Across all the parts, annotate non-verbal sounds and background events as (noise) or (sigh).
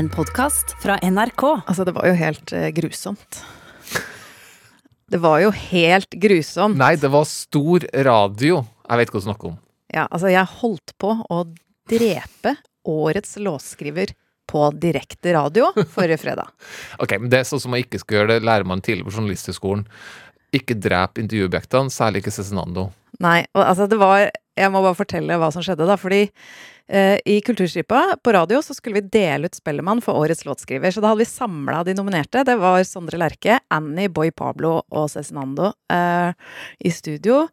En podkast fra NRK. Altså, det var jo helt eh, grusomt. Det var jo helt grusomt. Nei, det var stor radio. Jeg vet ikke hva du snakker om. Ja, altså, jeg holdt på å drepe årets låtskriver på direkte radio forrige fredag. (laughs) Ok, men det er sånn som man ikke skal gjøre, det lærer man tidlig på Journalisthøgskolen. Ikke drep intervjuobjektene, særlig ikke Cezinando. Nei, og altså, det var Jeg må bare fortelle hva som skjedde, da. Fordi eh, i Kulturstripa på radio så skulle vi dele ut Spellemann for årets låtskriver. Så da hadde vi samla de nominerte. Det var Sondre Lerche, Annie, Boy Pablo og Cezinando eh, i studio.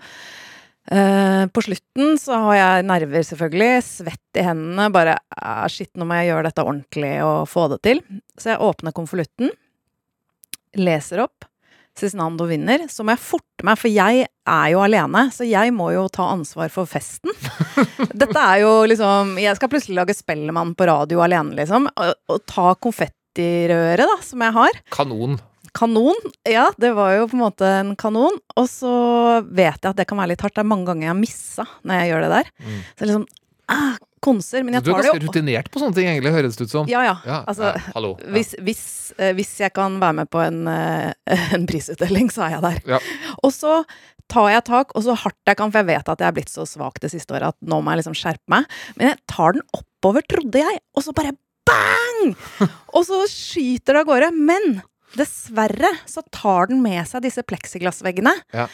Eh, på slutten så har jeg nerver, selvfølgelig. Svett i hendene. Bare ah, shit, nå må jeg gjøre dette ordentlig og få det til. Så jeg åpner konvolutten, leser opp. Cezinando vinner, så må jeg forte meg, for jeg er jo alene. Så jeg må jo ta ansvar for festen. (laughs) Dette er jo liksom Jeg skal plutselig lage Spellemann på radio alene, liksom. Og, og ta konfettirøret, da, som jeg har. Kanon. Kanon. Ja, det var jo på en måte en kanon. Og så vet jeg at det kan være litt hardt. Det er mange ganger jeg har missa når jeg gjør det der. Mm. Så liksom ah, konser. Men jeg Du er tar det ganske rutinert på sånne ting, egentlig, høres det ut som. Ja, ja. Ja, Altså, ja, hallo. Ja. hvis, hvis, eh, hvis jeg kan være med på en, eh, (laughs) en prisutdeling, så er jeg der. Ja. Og så tar jeg tak, og så hardt jeg kan, for jeg vet at jeg er blitt så svak det siste året at nå må jeg liksom skjerpe meg. Men jeg tar den oppover, trodde jeg, og så bare bang! (laughs) Og så skyter det av gårde. Men dessverre så tar den med seg disse pleksiglassveggene, Ja.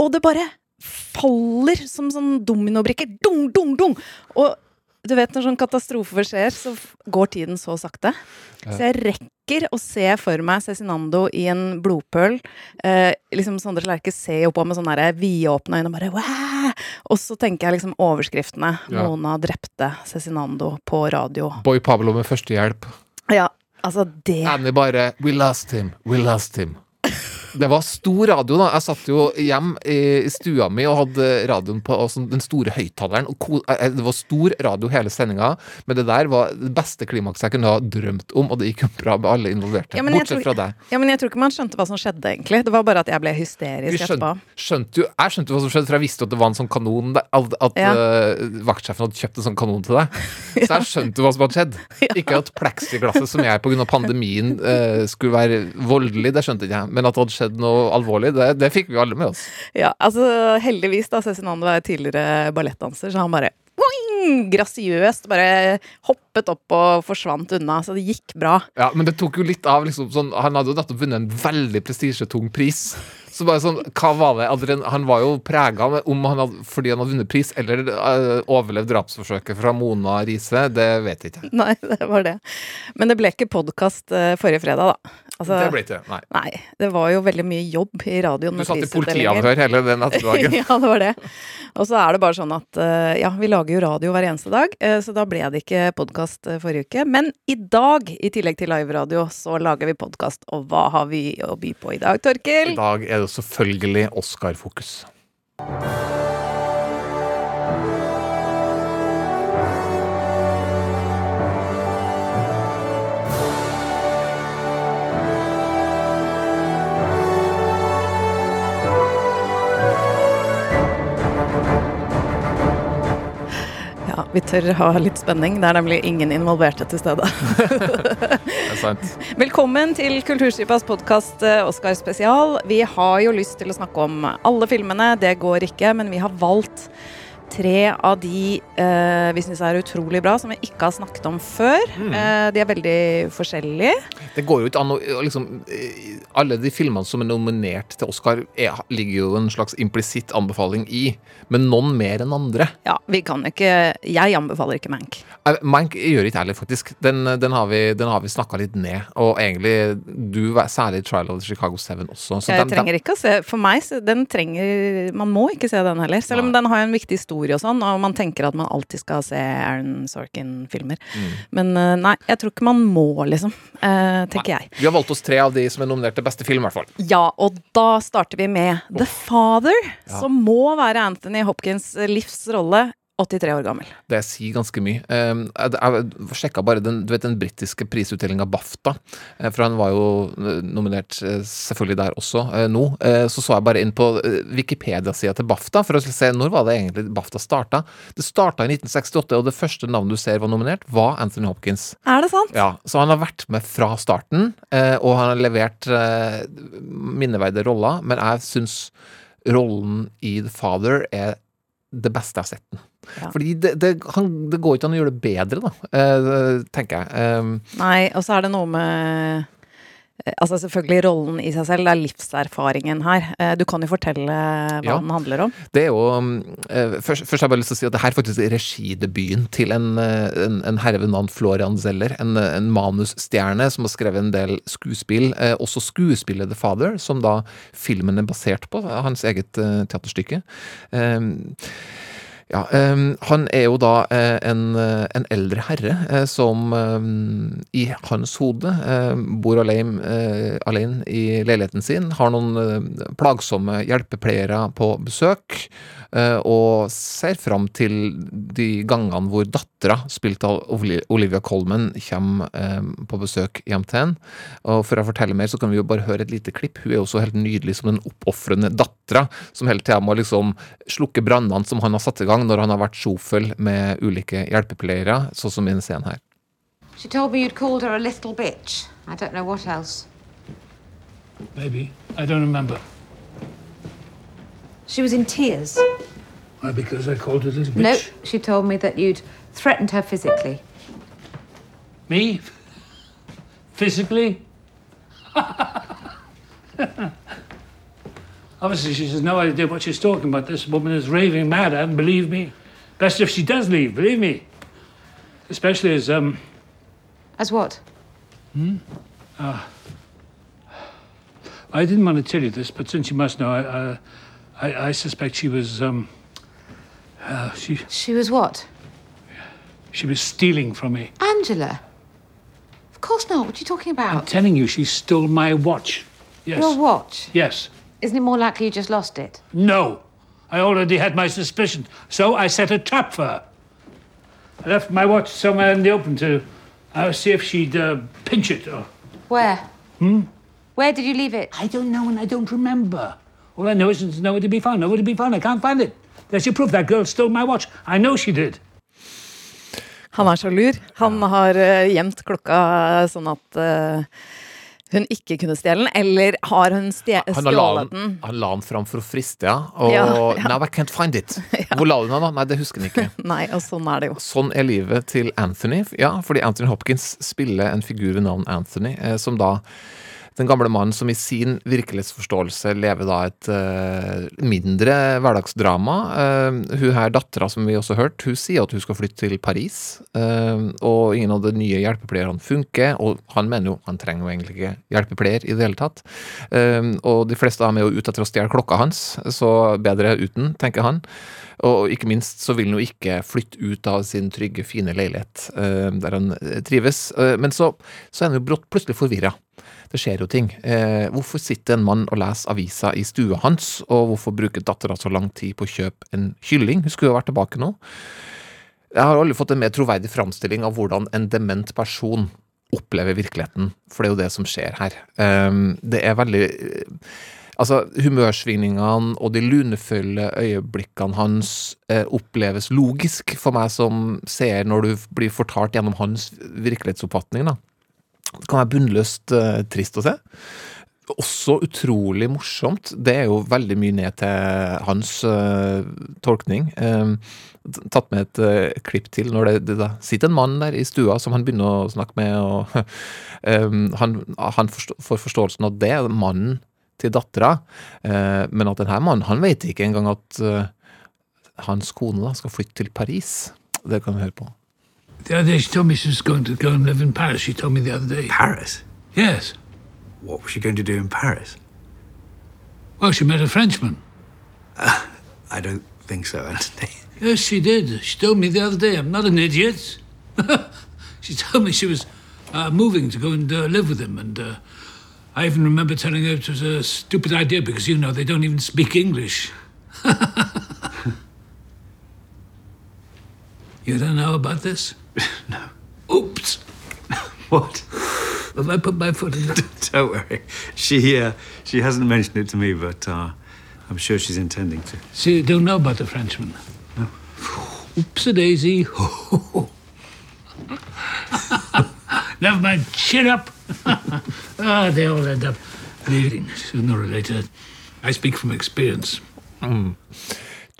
og det bare faller som sånn dominobrikker. Dung, dung, dung! Og du vet når sånn katastrofer skjer, så går tiden så sakte. Så jeg rekker å se for meg Cezinando i en blodpøl. Eh, liksom Sondre Lerche ser jo på med sånne vidåpne øyne og bare Wah! Og så tenker jeg liksom overskriftene. Ja. Mona drepte Cezinando på radio. Boy Pablo med førstehjelp. Ja, altså det Annie bare We lost him, we lost him. Det var stor radio, da. Jeg satt jo hjem i stua mi og hadde radioen på sånn den store høyttaleren. eh, Det var stor radio hele sendinga, men det der var det beste klimakset jeg kunne ha drømt om, og det gikk jo bra med alle involverte. Ja, Bortsett tror- fra deg. Ja, men jeg tror ikke man skjønte hva som skjedde, egentlig. Det var bare at jeg ble hysterisk skjønt, etterpå. skjønte jo, jeg skjønte hva som skjedde, for jeg visste at det var en sånn kanon At, at Ja. uh, vaktsjefen hadde kjøpt en sånn kanon til deg. Så jeg skjønte hva som hadde skjedd. (laughs) Ikke at pleksiglasset som jeg pga. pandemien uh, skulle være voldelig, det skjønte ikke jeg. Men at det hadde skjedd noe alvorlig, det, det fikk vi alle med oss. Ja, altså heldigvis da, Cezinando er tidligere ballettdanser, så han bare grasiøst bare hoppet opp og forsvant unna, så det gikk bra. Ja, Men det tok jo litt av liksom sånn Han hadde jo nettopp vunnet en veldig prestisjetung pris. Så bare sånn, hva var det Adrian, Han var jo prega om han hadde, fordi han hadde vunnet pris, eller uh, overlevd drapsforsøket fra Mona Riise. Det vet jeg ikke. (laughs) Nei, det var det. Men det ble ikke podkast forrige fredag, da. Altså, Det ble ikke. Nei. Nei, det var jo veldig mye jobb i radioen Du satt i politiavhør hele den ettermiddagen. (laughs) ja, det var det. Og så er det bare sånn at uh, ja, vi lager jo radio hver eneste dag, eh, så da ble det ikke podkast forrige uke. Men i dag, i tillegg til liveradio, så lager vi podkast. Og hva har vi å by på i dag, Torkil? I dag er det selvfølgelig Oscar-fokus. Tør ha litt spenning. Det er nemlig ingen involverte til stede. (laughs) Det er sant. Velkommen til Kulturskipas podkast Oscar spesial. Vi har jo lyst til å snakke om alle filmene, det går ikke, men vi har valgt tre av de eh, vi syns er utrolig bra, som vi ikke har snakket om før. Eh, de er veldig forskjellige. Det går jo ikke an å liksom eh, Alle de filmene som er nominert til Oscar, er, ligger jo en slags implisitt anbefaling i, men noen mer enn andre. Ja, vi kan ikke Jeg anbefaler ikke Mank. Eh, Mank gjør ikke heller, faktisk. Den, den har vi, den har vi snakka litt ned. Og egentlig du, særlig Trial of the Chicago Seven også. Så Jeg den, trenger den, ikke å se For meg, så den trenger Man må ikke se den heller. Selv om Nei. den har en viktig historie og sånn, og man tenker at man alltid skal se Aaron Sorkin-filmer. Mm. Men eh, nei, jeg tror ikke man må, liksom. eh, tenker jeg. Vi har valgt oss tre av de som er nominert til beste film, i hvert fall. Ja, og da starter vi med The Father, Ja. som må være Anthony Hopkins' livs rolle. 83 år gammel. Det sier ganske mye. Eh, jeg sjekka bare den, du vet, den britiske prisutdelinga BAFTA, eh, for han var jo eh, nominert eh, selvfølgelig der også nå. Så så jeg bare inn på Wikipedia-sida til BAFTA for å se når var det egentlig BAFTA starta. Det starta i 1968, og det første navnet du ser var nominert, var Anthony Hopkins. Er det sant? Ja, Så han har vært med fra starten, og han har levert minneverdige roller, men jeg syns rollen i The Father er det beste jeg har sett den. Ja. Fordi det, det, han, det går ikke an å gjøre det bedre, da, eh, tenker jeg. Um, Nei, og så er det noe med Altså selvfølgelig rollen i seg selv, det er livserfaringen her. Eh, Du kan jo fortelle hva Ja. den handler om. Det er jo um, eh, først, først har jeg bare lyst til å si at det her er faktisk regidebuten til en, eh, en, en herre ved navn Florian Zeller. En, en manusstjerne som har skrevet en del skuespill. Eh, også skuespillet The Father, som da filmen er basert på. Hans eget teaterstykke. Ja, um, han er jo da eh, en, eh, en eldre herre eh, som um, i hans hode eh, bor alene, eh, alene i leiligheten sin, har noen plagsomme hjelpepleiere på besøk, og ser fram til de gangene hvor dattera, spilt av Olivia Colman, kommer på besøk hjem til henne. Og for å fortelle mer, så kan vi jo bare høre et lite klipp. Hun er jo så helt nydelig som den oppofrende dattera, som hele tida må liksom slukke brannene som han har satt i gang når han har vært sjofel med ulike hjelpepleiere, sånn som i denne scenen her. She told me you'd called her a little bitch. I don't know what else. Maybe. I don't remember. She was in tears. Why, because I called her a little bitch? No, she told me that you'd threatened her physically. Me? Physically? (laughs) Obviously, she has no idea what she's talking about. This woman is raving mad, and believe me, best if she does leave, believe me. Especially as, um, As what? Hmm? Ah. I didn't want to tell you this, but since you must know, I, uh, I, I suspect she was, um, uh, she, She was what? she was stealing from me. Angela. Of course not. What are you talking about? I'm telling you, she stole my watch. Yes. Your watch. Yes. Isn't it more likely you just lost it? No. I already had my suspicion, so I set a trap for her. I left my watch somewhere in the open to uh, see if she'd uh, pinch it. Or... Where? Hmm? Where did you leave it? I don't know and I don't remember. All I know is it's nowhere to be found. Nowhere to be found. I can't find it. There's your proof. That girl stole my watch. I know she did. Han er så lur. Han har eh, gjemt klokka sånn at eh, hun ikke kunne stjele den, eller har hun stjålet den, han la den fram for å friste, ja. Og Ja, ja. Now I can't find it. (laughs) Hvor la du den da? Nei, det husker han ikke. (laughs) Nei, og sånn er det jo. Sånn er livet til Anthony. Ja, fordi Anthony Hopkins spiller en figur ved navn Anthony, eh, som da den gamle mannen som i sin virkelighetsforståelse lever da et uh, mindre hverdagsdrama. Uh, hun her dattera som vi også hørte, hun sier at hun skal flytte til Paris. Uh, og ingen av de nye hjelpepleierne funker, og han mener jo han trenger jo egentlig ikke hjelpepleier i det hele tatt. Og de fleste av dem er jo ute etter å stjele klokka hans, så bedre uten, tenker han. Og ikke minst så vil han jo ikke flytte ut av sin trygge, fine leilighet der han trives. Men så, så er han jo brått plutselig forvirra. Det skjer jo ting. Eh, hvorfor sitter en mann og leser avisa i stua hans, og hvorfor bruker dattera så lang tid på å kjøpe en kylling? Hun skulle jo vært tilbake nå. Jeg har aldri fått en mer troverdig framstilling av hvordan en dement person opplever virkeligheten, for det er jo det som skjer her. Eh, det er veldig eh, Altså, humørsvingningene og de lunefulle øyeblikkene hans eh, oppleves logisk for meg som seer, når du blir fortalt gjennom hans virkelighetsoppfatning. da. Det kan være bunnløst eh, trist å se. Også utrolig morsomt. Det er jo veldig mye ned til hans eh, tolkning. Eh, tatt med et eh, klipp til når det, det da sitter en mann der i stua som han begynner å snakke med, og (laughs) eh, han, han forstå, får forståelsen av det, mannen til dattera, men at denne mannen, han vet ikke engang at hans kone da skal flytte til Paris. Det kan vi høre på. The other day, she told me she was going to go and live in Paris. She told me the other day. Paris? Yes. What was she going to do in Paris? Well, she met a Frenchman. I don't think so, (laughs) Anthony. Yes, she did. She told me the other day. I'm not an idiot. (laughs) she told me she was uh, moving to go and uh, live with him, and uh, I even remember telling her it was a stupid idea because you know they don't even speak English. (laughs) You don't know about this? (laughs) No. Oops! (laughs) What? Have I put my foot in it? (laughs) Don't worry. She uh, she hasn't mentioned it to me, but uh, I'm sure she's intending to. So you don't know about the Frenchman? No. (sighs) Oops a daisy. Never mind, cheer up. ah, they all end up bleeding sooner or later. I speak from experience.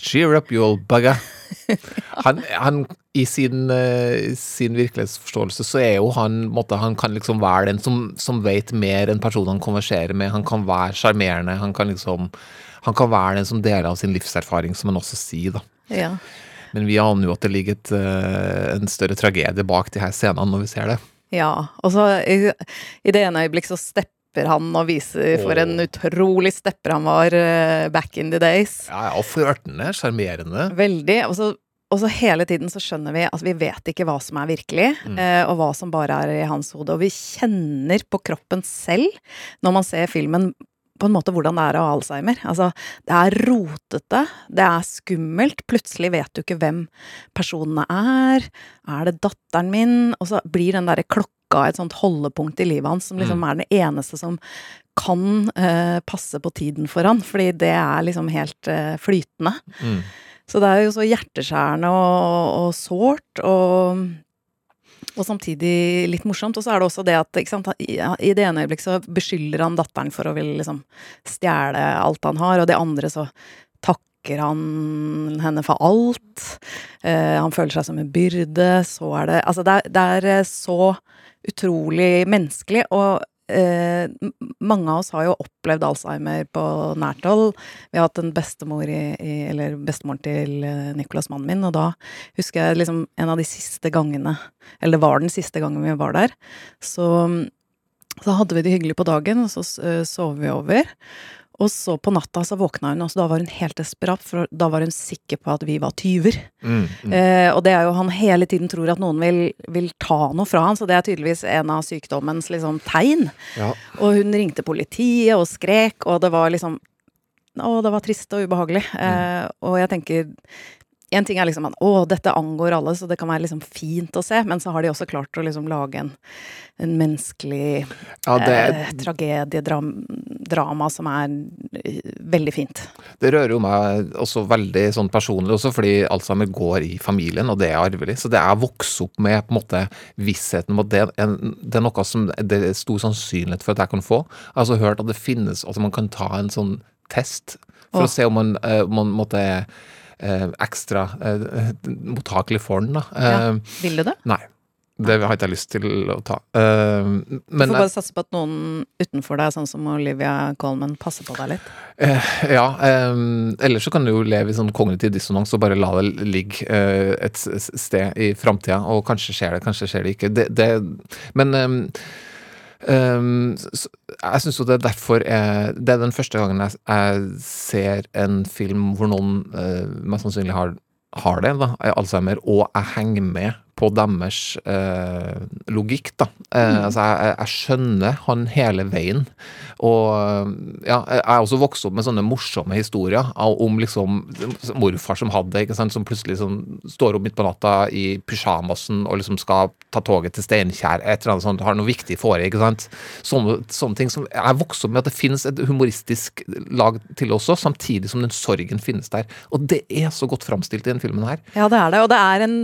Cheer up, you old bugger. Han, han, I sin, eh, sin virkelighetsforståelse så er jo han måtte, Han kan liksom være den som, som vet mer enn personen han konverserer med. Han kan være sjarmerende. Han kan liksom Han kan være den som deler av sin livserfaring, som han også sier, da. Ja. Men vi aner jo at det ligger et, eh, en større tragedie bak de her scenene når vi ser det. Ja, og så i, i det ene øyeblikk så stepper han og viser for en utrolig stepper han var eh, back in the days. Ja, ja, og flørtende, sjarmerende. Veldig. Og så, og så hele tiden så skjønner vi at vi vet ikke hva som er virkelig, eh, og hva som bare er i hans hode. Og vi kjenner på kroppen selv, når man ser filmen, på en måte hvordan det er å ha alzheimer. Altså, det er rotete, det er skummelt. Plutselig vet du ikke hvem personene er. Er det datteren min? Og så blir den derre klokka et sånt holdepunkt i livet hans som liksom er den eneste som kan uh, passe på tiden for han, fordi det er liksom helt uh, flytende. Mm. Så det er jo så hjerteskjærende og, og sårt, og, og samtidig litt morsomt. Og så er det også det at sant, i, det ene øyeblikk så beskylder han datteren for å ville liksom stjele alt han har, og det andre så takker han henne for alt. Eh, han føler seg som en byrde. Så er det Altså, det er, det er eh, så utrolig menneskelig, og eh, mange av oss har jo opplevd Alzheimer på nært hold. Vi har hatt en bestemor i, i Eller bestemoren til eh, Nicolas, mannen min, og da husker jeg liksom en av de siste gangene Eller det var den siste gangen vi var der. Så, så hadde vi det hyggelig på dagen, og så eh, sov vi over. Og så på natta så våkna hun, og da var hun helt desperat, for da var hun sikker på at vi var tyver. Mm, mm. Eh, og det er jo han hele tiden tror at noen vil, vil ta noe fra han, så det er tydeligvis en av sykdommens liksom tegn. Ja. Og hun ringte politiet og skrek, og det var liksom Å, det var trist og ubehagelig. Eh, og jeg tenker en ting er liksom at å, dette angår alle, så det kan være liksom fint å se, men så har de også klart å liksom lage en, en menneskelig Ja, det, eh, tragediedrama som er eh, veldig fint. Det rører jo meg også veldig sånn personlig også, fordi Alzheimer går i familien, og det er arvelig. Så det er å vokse opp med på en måte vissheten om at det, det er noe som det er stor sannsynlighet for at jeg kan få. Jeg har også hørt at det finnes, at man kan ta en sånn test for Åh. å se om man, eh, man måtte ekstra eh, mottakelig for den. Da. Ja. Eh, Vil du det? Nei. Det har ikke jeg lyst til å ta. Eh, Du får bare satse på at noen utenfor deg, sånn som Olivia Colman, passer på deg litt. Uh, ja, Um, ellers så kan du jo leve i sånn kognitiv dissonans og bare la det ligge uh, et sted i framtida, og kanskje skjer det, kanskje skjer det ikke. Det, det, men um, um, s- jeg syns jo det er derfor jeg, Det er den første gangen jeg, jeg ser en film hvor noen eh, mest sannsynlig har, har det, da, Alzheimer, og jeg henger med på deres eh, logikk, da. Eh, altså, jeg, jeg- skjønner han hele veien. Og ja, jeg er også vokst opp med sånne morsomme historier om liksom morfar som hadde det, ikke sant, som plutselig sånn, står opp midt på natta i pysjamasen og liksom skal ta toget til Steinkjer, et eller annet sånt, har noe viktig for ikke sant. Sånne, sånne ting som Jeg er vokst opp med at det finnes et humoristisk lag til også, samtidig som den sorgen finnes der. Og det er så godt framstilt i denne filmen her. Ja, det er det. Og det er en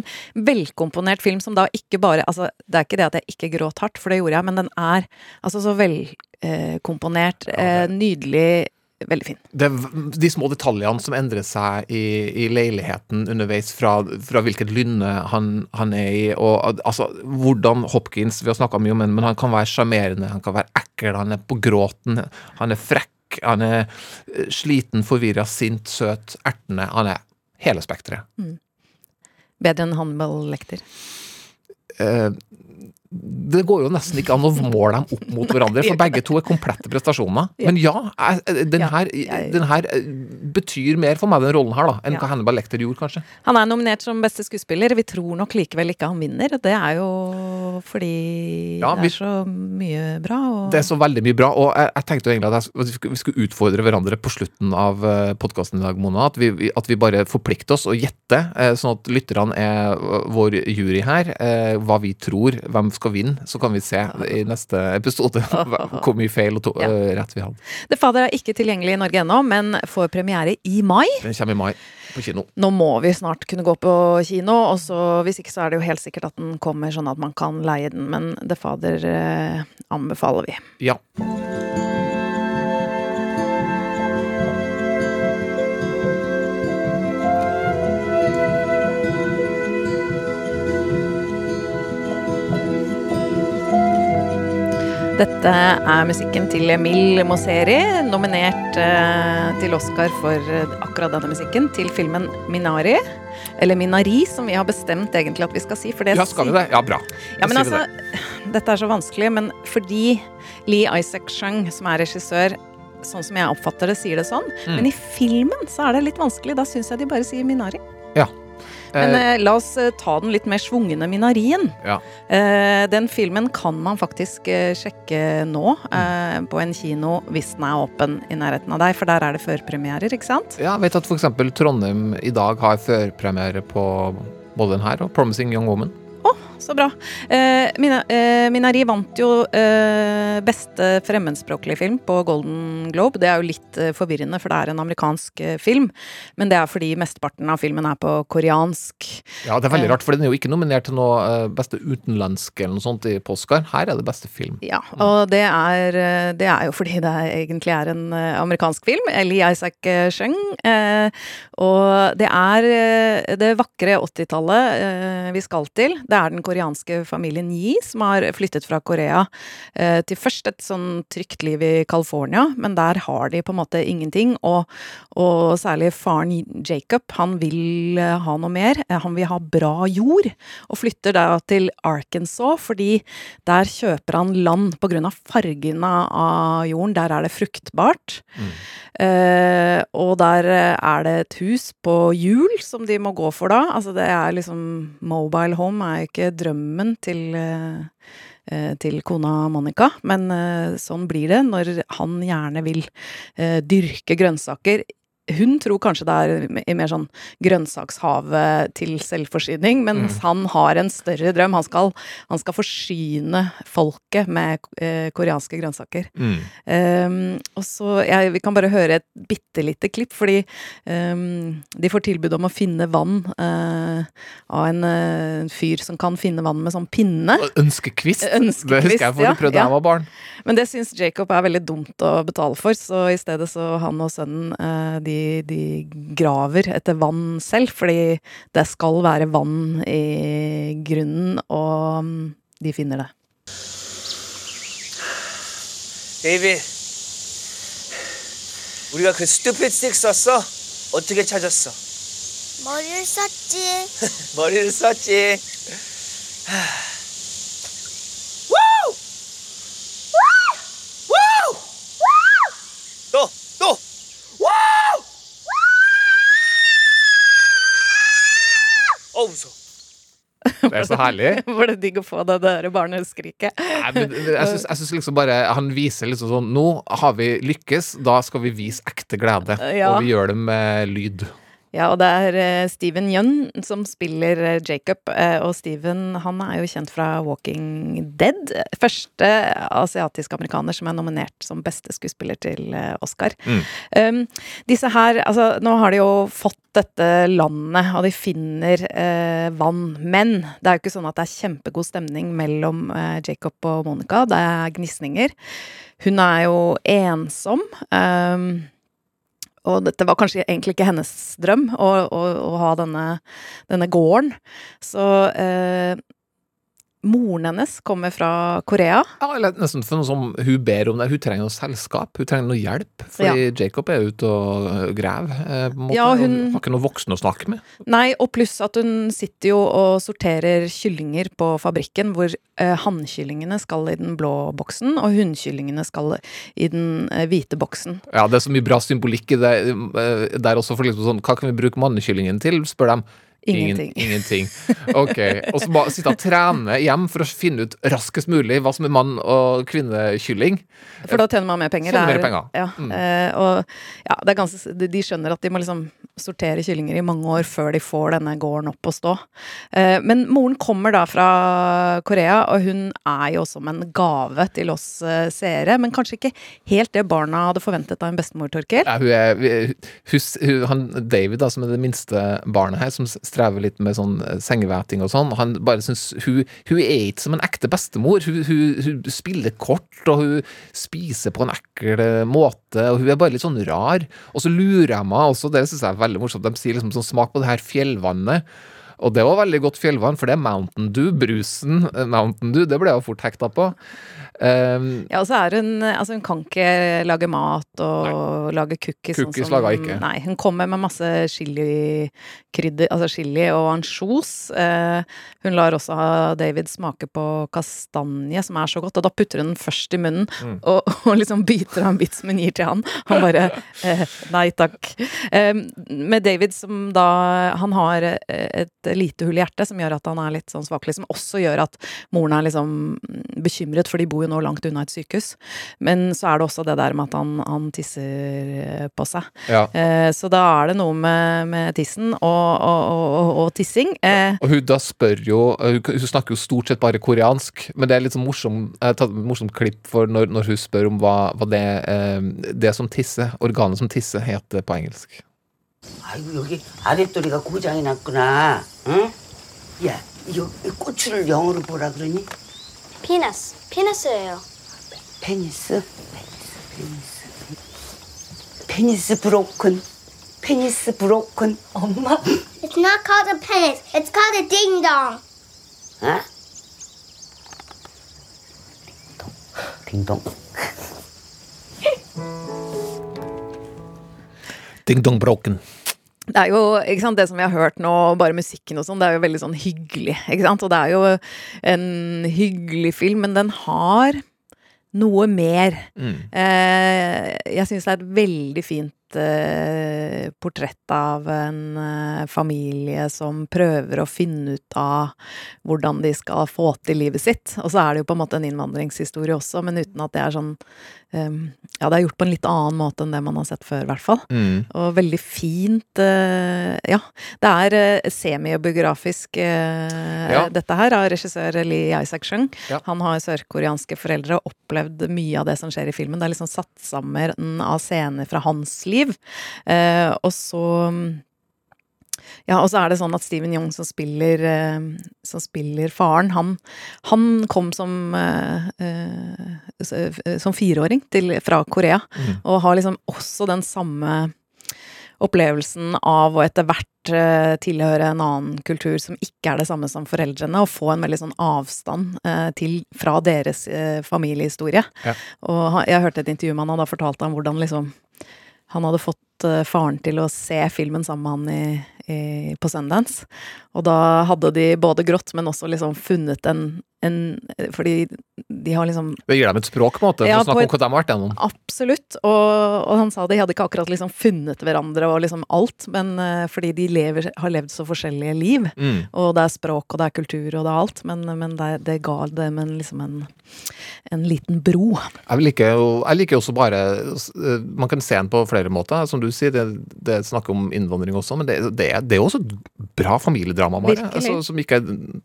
velkomponert film som da ikke bare Altså, det er ikke det at jeg ikke gråt hardt, for det gjorde jeg, men den er altså så velkomponert, eh, nydelig, veldig fin. det de små detaljene som endrer seg i, i leiligheten underveis, fra, fra hvilket lynne han, han er i, og altså hvordan Hopkins Vi har snakka mye om ham, men han kan være sjarmerende, han kan være ekkel, han er på gråten, han er frekk, han er eh, sliten, forvirra, sint, søt, ertende. Han er hele spekteret. Bedre enn Hannibal Lekter? Eh, det går jo nesten ikke an å måle dem opp mot hverandre, for begge to er komplette prestasjoner. Men ja, jeg- den her, den her eh, betyr mer for meg, den rollen her, da, enn hva Hannibal Lecter gjorde, kanskje. Han er nominert som beste skuespiller. Vi tror nok likevel ikke han vinner. Det er jo fordi Ja, vi- det er så mye bra. Og Det er så veldig mye bra, og jeg, jeg tenkte jo egentlig at, jeg, vi skulle- utfordre hverandre på slutten av podkasten i dag, Mona. At vi, at vi bare forplikter oss og gjetter, eh, sånn at lytterne er eh, vår jury her. eh, Hva vi tror, hvem skal vinne. Så kan vi se i neste episode (laughs) hvor mye feil og to, Ja. eh, rett vi hadde. The Father er ikke tilgjengelig i Norge ennå, men får premiere i mai. Den kommer i mai på kino. Nå må vi snart kunne gå på kino, og så hvis ikke så er det jo helt sikkert at den kommer sånn at man kan leie den, men The Father eh, anbefaler vi. Ja. Dette er musikken til Emil Moseri, nominert eh, til Oscar for eh, akkurat denne musikken, til filmen Minari. Eller Minari, som vi har bestemt egentlig at vi skal si. Ja, skal vi det? Ja, bra. Ja, men altså, det. dette er så vanskelig, men fordi Lee Isaac Chung, som er regissør, sånn som jeg oppfatter det, sier det sånn. Mm. Men i filmen så er det litt vanskelig. Da syns jeg de bare sier Minari. Ja. Men Eh, eh, la oss eh, ta den litt mer svungne Minarien. ja. Eh, den filmen kan man faktisk eh, sjekke nå Mm. eh, på en kino hvis den er åpen i nærheten av deg, for der er det førpremierer, ikke sant? Ja, jeg vet at f.eks. Trondheim i dag har førpremiere på både den her og 'Promising Young Woman'. Så bra. Eh, Mina, eh, Minari vant jo eh, beste fremmedspråklige film på Golden Globe. Det er jo litt eh, forvirrende, for det er en amerikansk eh, film. Men det er fordi mesteparten av filmen er på koreansk. Ja, det er veldig Eh. rart, for den er jo ikke nominert til noe beste utenlandske eller noe sånt i Oscar. Her er det beste film. Ja, og det er, det er jo fordi det egentlig er en amerikansk film. Eli Isaac Sheng. Chung. Eh, og det er det vakre 80-tallet eh, vi skal til. Det er den koreanske familien Yi som har flyttet fra Korea eh, til først et sånn trygt liv i California, men der har de på en måte ingenting. Og, og særlig faren Jacob, han vil eh, ha noe mer. Eh, Han vil ha bra jord, og flytter da til Arkansas fordi der kjøper han land på grunn av fargen av jorden. Der er det fruktbart. Eh, og der er det et hus på hjul som de må gå for da. Altså det er liksom Mobile home er jo ikke drømmen til eh, til kona Monica, men eh, sånn blir det når han gjerne vil eh, dyrke grønnsaker. Hun tror kanskje det er i mer sånn grønnsakshavet til selvforsyning, mens han har en større drøm. Han skal, han skal forsyne folket med eh, koreanske grønnsaker. Mm. Um, og så, jeg, Vi kan bare høre et bitte lite klipp, fordi um, de får tilbud om å finne vann uh, av en uh, fyr som kan finne vann med sånn pinne. Ønskekvist. Ønskekvist, det husker jeg for ja, du prøvde da ja. jeg var barn. Men det syns Jacob er veldig dumt å betale for, så i stedet så han og sønnen uh, de, de graver etter vann selv, fordi det skal være vann i grunnen, og mm, de finner det. 데이빗, 우리가 그 스투피드 스틱 썼어? 어떻게 찾았어? 머리를 썼지. (laughs) 머리를 썼지. (laughs) also. Det er så herlig. (laughs) Var det digg å få det der barneskriket? Jeg syns liksom bare Han viser liksom sånn Nå har vi lykkes, da skal vi vise ekte glede. Ja. Og vi gjør det med lyd. Ja, og det er eh, Steven Yeun som spiller eh, Jacob. eh, og Steven han er jo kjent fra Walking Dead. Første asiatisk amerikaner som er nominert som beste skuespiller til Oscar. Mm. Um, disse her, altså Nå har de jo fått dette landet, og de finner eh, vann. Men det er jo ikke sånn at det er kjempegod stemning mellom eh, Jacob og Monica. Det er gnisninger. Hun er jo ensom. Um, og dette var kanskje egentlig ikke hennes drøm, å, å, å ha denne, denne gården. Så eh, moren hennes kommer fra Korea. Ja, eller nesten for noe som hun ber om det. Hun trenger noe selskap, hun trenger noe hjelp. Fordi Jacob er ute og øh, graver, måte. Ja, hun- har ikke noen voksne å snakke med. Nei, og pluss at hun sitter jo og sorterer kyllinger på fabrikken, hvor eh, hannkyllingene skal i den blå boksen, og hunnkyllingene skal i den hvite boksen. Ja, det er så mye bra symbolikk i det der også, for liksom sånn Hva kan vi bruke mannekyllingen til? spør dem. Ingenting. Ingenting. Ok. Og så bare sitte og trene hjem for å finne ut raskest mulig hva som er mann- og kvinnekylling. For da tjener man mer penger. Tjener er- mer penger. Ja, Mm. eh, og ja, det ganske, de skjønner at de må liksom sortere kyllinger i mange år før de får denne gården opp å stå. Eh, men moren kommer da fra Korea, og hun er jo som en gave til oss eh, seere. Men kanskje ikke helt det barna hadde forventet av en bestemor, Torkil. Ja, hun er, hun, han, David, da, som er det minste barnet her, som strever litt med sånn eh, sengevæting og sånn, han bare syns hun, hun er ikke som en ekte bestemor. Hun, hun, hun spiller kort, og hun spiser på en ekkel måte, og hun er bare litt sånn rar. Og så lurer jeg meg også, det syns jeg er veldig morsomt, de sier liksom sånn smak på det her fjellvannet. Og det var veldig godt fjellvann, for det er Mountain Dew. Brusen eh, Mountain Dew, det ble jeg jo fort hekta på. Um, Ja, og så er hun Altså, hun kan ikke lage mat og lage cookies. sånn Cookies lager hun ikke. Nei, hun kommer med masse chilikrydder, altså chili og ansjos. Uh, hun lar også ha David smake på kastanje, som er så godt, og da putter hun den først i munnen, Mm. og, (laughs) og liksom biter av en bit som hun gir til han. Han bare uh, Nei takk. Eh, med David som da Han har eh, et lite hull i hjertet som gjør at han er litt sånn svakelig, som også gjør at moren er liksom bekymret, for de bor jo nå langt unna et sykehus. Men så er det også det der med at han, han tisser eh, på seg. ja. Eh, så da er det noe med, med tissen og, og, og, og, tissing. Eh, Og hun da spør jo Hun, hun snakker jo stort sett bare koreansk, men det er litt sånn morsom Jeg har tatt et morsomt klipp for når, når hun spør om hva, hva det, eh, det som tisser, organet som tisser, heter på engelsk. 아이고 여기 아랫도리가 고장이 났구나. 응? 야, 이거 고추를 영어로 뭐라 그러니? 피너스. 피너스예요. 페니스? 페니스, 페니스. 페니스 브로큰. 페니스 브로큰. 엄마? It's not called a penis. It's called a ding dong. 어? 딩동. (laughs) Ding dong broken. Det er jo, ikke sant, det som vi har hørt nå, bare musikken og sånn, det er jo veldig sånn hyggelig, ikke sant? Og det er jo en hyggelig film, men den har noe mer. Mm. Eh, jeg syns det er et veldig fint eh, portrett av en eh, familie som prøver å finne ut av hvordan de skal få til livet sitt. Og så er det jo på en måte en innvandringshistorie også, men uten at det er sånn eh, Ja, det er gjort på en litt annen måte enn det man har sett før, i hvert fall. Mm. Og veldig fint eh, Ja, det er uh, semibiografisk, eh, Ja. dette her, av regissør Lee Isaac-Chung. Ja. Han har sørkoreanske foreldre og opplevd mye av det som skjer i filmen. Det er liksom satt sammen av scener fra hans liv. Eh, og så ja, og så er det sånn at Steven Young som spiller, eh, som spiller faren, han, han kom som, eh, eh, som fireåring til, fra Korea, Mm. og har liksom også den samme opplevelsen av å etter hvert tilhøre en annen kultur som ikke er det samme som foreldrene, og få en veldig sånn avstand eh, til, fra deres eh, familiehistorie. Ja. Og han, jeg hørte et intervju med han, og da fortalte han hvordan liksom han hadde fått eh, faren til å se filmen sammen med han i, i, på Sundance. Og da hadde de både grått, men også liksom funnet en, en Fordi de har liksom Vi gir dem et språk, på en måte, for Ja, å snakke om hva de har vært gjennom. Absolutt. Og, og han sa de hadde ikke akkurat liksom funnet hverandre og liksom alt, men uh, fordi de lever, har levd så forskjellige liv. Mm. Og det er språk, og det er kultur, og det er alt, men, men det, det ga dem en, liksom en, en liten bro. Jeg liker jo jeg liker også bare eh, Man kan se den på flere måter. Som du sier, det, det snakker om innvandring også, men det, det, er- det er også et bra familiedrama, Mari. Altså, som ikke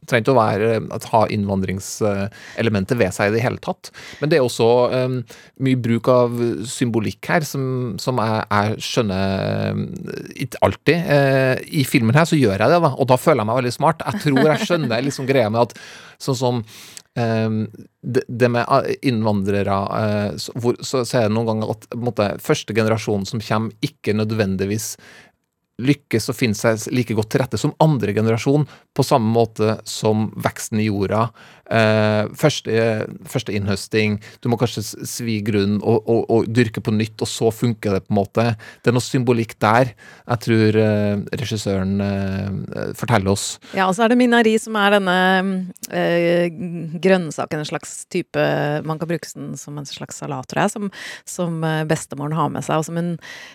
trenger å være ha innvandringselementet ved seg i det hele tatt. Men det er også um, mye bruk av symbolikk her som, som jeg, jeg skjønner eh, ikke alltid. Uh, I filmen her så gjør jeg det, da, og da føler jeg meg veldig smart. Jeg tror jeg skjønner liksom greia med at sånn som Um, det, det med uh, innvandrere uh, så, hvor, så, så er det noen ganger at måte, første generasjon som kommer, ikke nødvendigvis lykkes å finne seg like godt til rette som andre generasjon, på samme måte som veksten i jorda Eh, første, første innhøsting, du må kanskje svi grunnen og, og, og dyrke på nytt, og så funker det på en måte. Det er noe symbolikk der jeg tror uh, regissøren uh, forteller oss. Ja, og så er det minari som er denne eh, grønnsaken, en slags type Man kan bruke den som en slags salat, tror jeg, som, som eh, bestemoren har med seg, og som hun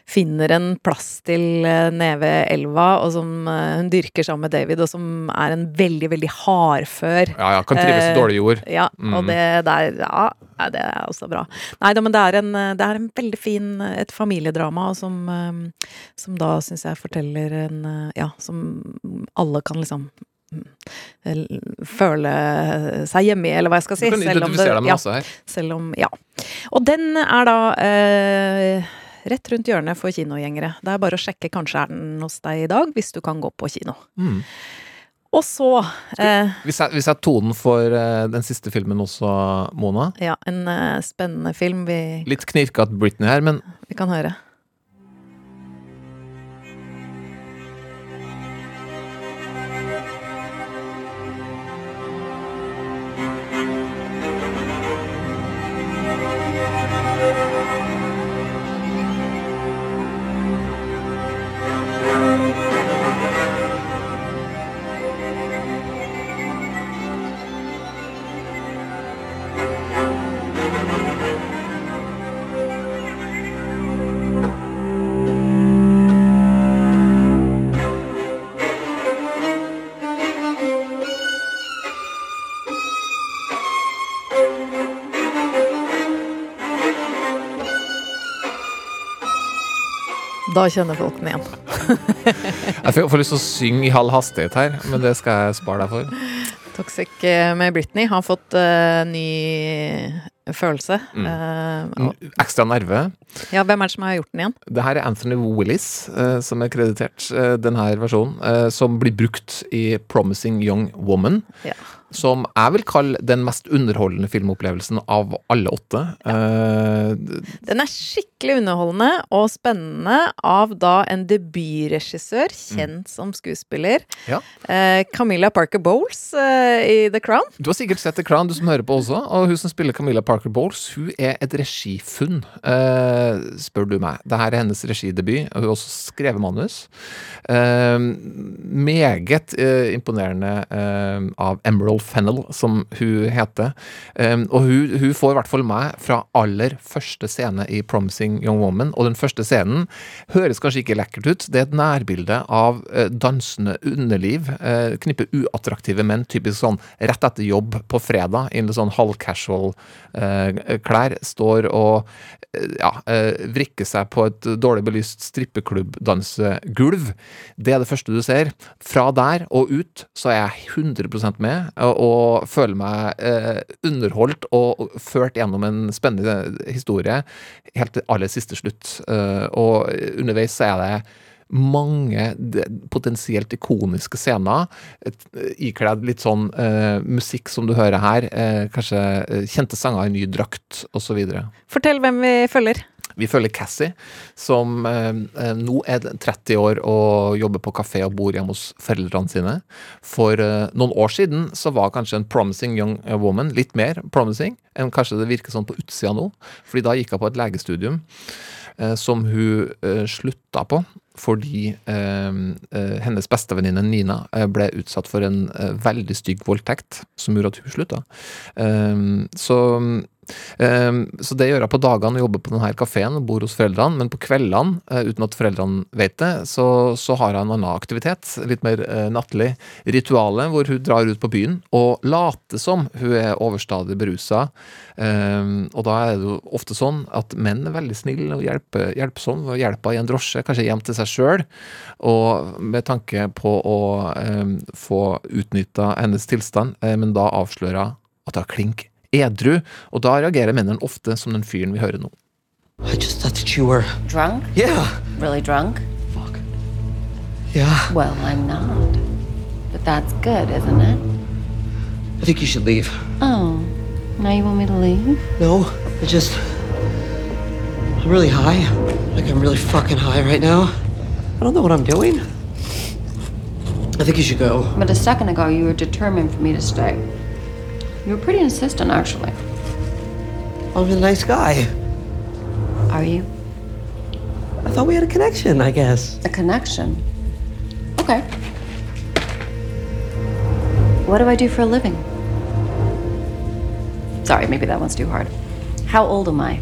finner en plass til eh, nede ved elva, og som eh, hun dyrker sammen med David, og som er en veldig, veldig hardfør Ja, ja, kan trives i Eh, dårlig jord. Ja, Mm. og det der Ja, det er også bra. Nei da, men det er en, det er en veldig fin Et familiedrama som, eh, som da syns jeg forteller en eh, Ja, som alle kan liksom mm, føle seg hjemme i, eller hva jeg skal si. Du kan identifisere deg med ja, masse her. selv om Ja. Og den er da eh, rett rundt hjørnet for kinogjengere. Det er bare å sjekke, kanskje er den hos deg i dag, hvis du kan gå på kino. Mm. Og så eh, Vi vi setter tonen for eh, den siste filmen også, Mona. Ja, en eh, spennende film vi, Litt knirkete Britney her, men vi kan høre. Da kjenner folk den igjen. (laughs) jeg får, lyst til å synge i halv hastighet her, men det skal jeg spare deg for. Toxic eh, med Britney har fått uh, ny følelse. Mm. Uh, Ekstra nerve. ja, hvem er det som har gjort den igjen? Det her er Anthony Willis uh, som er kreditert, denne versjonen, som blir brukt i 'Promising Young Woman'. Ja. Som jeg vil kalle den mest underholdende filmopplevelsen av alle åtte. Eh, Den er skikkelig underholdende og spennende av da en debutregissør, kjent som skuespiller. ja. Uh, Camilla Parker Bowles uh, i The Crown. Du har sikkert sett The Crown, du som hører på også. Og hun som spiller Camilla Parker Bowles, hun er et regifunn, spør du meg. Dette er hennes regidebut. og Hun har også skrevet manus. Meget imponerende av Emerald Fennel, som hun heter. Eh, og hun, hun får i hvert fall meg fra aller første scene i Promising Young Woman. Og den første scenen høres kanskje ikke lekkert ut. Det er et nærbilde av eh, dansende underliv. Eh, knippe uattraktive menn, typisk sånn rett etter jobb på fredag, i litt sånn halvcasual eh, klær, står og ja, vrikker seg på et dårlig belyst strippeklubbdansegulv. Det er det første du ser. Fra der og ut så er jeg 100% med, og, og føler meg eh, underholdt og ført gjennom en spennende historie helt til aller siste slutt. Eh, og underveis så er det mange potensielt ikoniske scener, et- ikledd litt sånn eh, musikk som du hører her, eh, kanskje eh, kjente sanger i ny drakt, osv. Fortell hvem vi følger. Vi følger Cassie, som eh, eh, nå er 30 år og jobber på kafé og bor hjemme hos foreldrene sine. For eh, noen år siden så var kanskje en promising young woman litt mer promising enn kanskje det virker sånn på utsida nå. Fordi da gikk hun på et legestudium eh, som hun eh, slutta på fordi eh, eh, hennes bestevenninne Nina eh, ble utsatt for en eh, veldig stygg voldtekt som gjorde at hun slutta. Eh, så så det gjør jeg på dagene og jobber på denne kafeen og bor hos foreldrene, men på kveldene, eh, uten at foreldrene vet det, så, så har jeg en annen aktivitet, litt mer uh, nattlig. Rituale, hvor hun drar ut på byen og later som hun er overstadig berusa. Um, og da er det jo ofte sånn at menn er veldig snille og hjelper, hjelpsomme, og hjelper i en drosje, kanskje hjem til seg sjøl, og med tanke på å um, få utnytta hennes tilstand, eh, men da avslører hun at hun har klink edru, og da reagerer mennene ofte som den fyren vi hører nå. I just thought that you were. Drunk? Yeah. Really drunk? Fuck. Yeah. Well, I'm not. But that's good, isn't it? I think you should leave. Oh, now you want me to leave? No, I just. I'm really high. Like, I'm really fucking high right now. I don't know what I'm doing. I think you should go. But a second ago, you were determined for me to stay. You were pretty insistent, actually. Oh, I'm a nice guy. Are you? I thought we had a connection, I guess. A connection? Okay. What do I do for a living? Sorry, maybe that one's too hard. How old am I?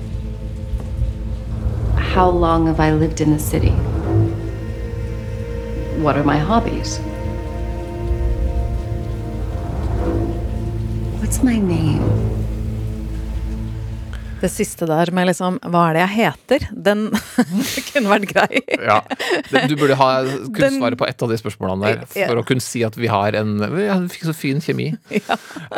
How long have I lived in the city? What are my hobbies? What's my name? Det siste der med liksom Hva er det jeg heter? Den (laughs) kunne vært grei. Ja. Du burde ha kunne svare på ett av de spørsmålene der, for å kunne si at vi har en Ja, vi fikk så fin kjemi. (laughs)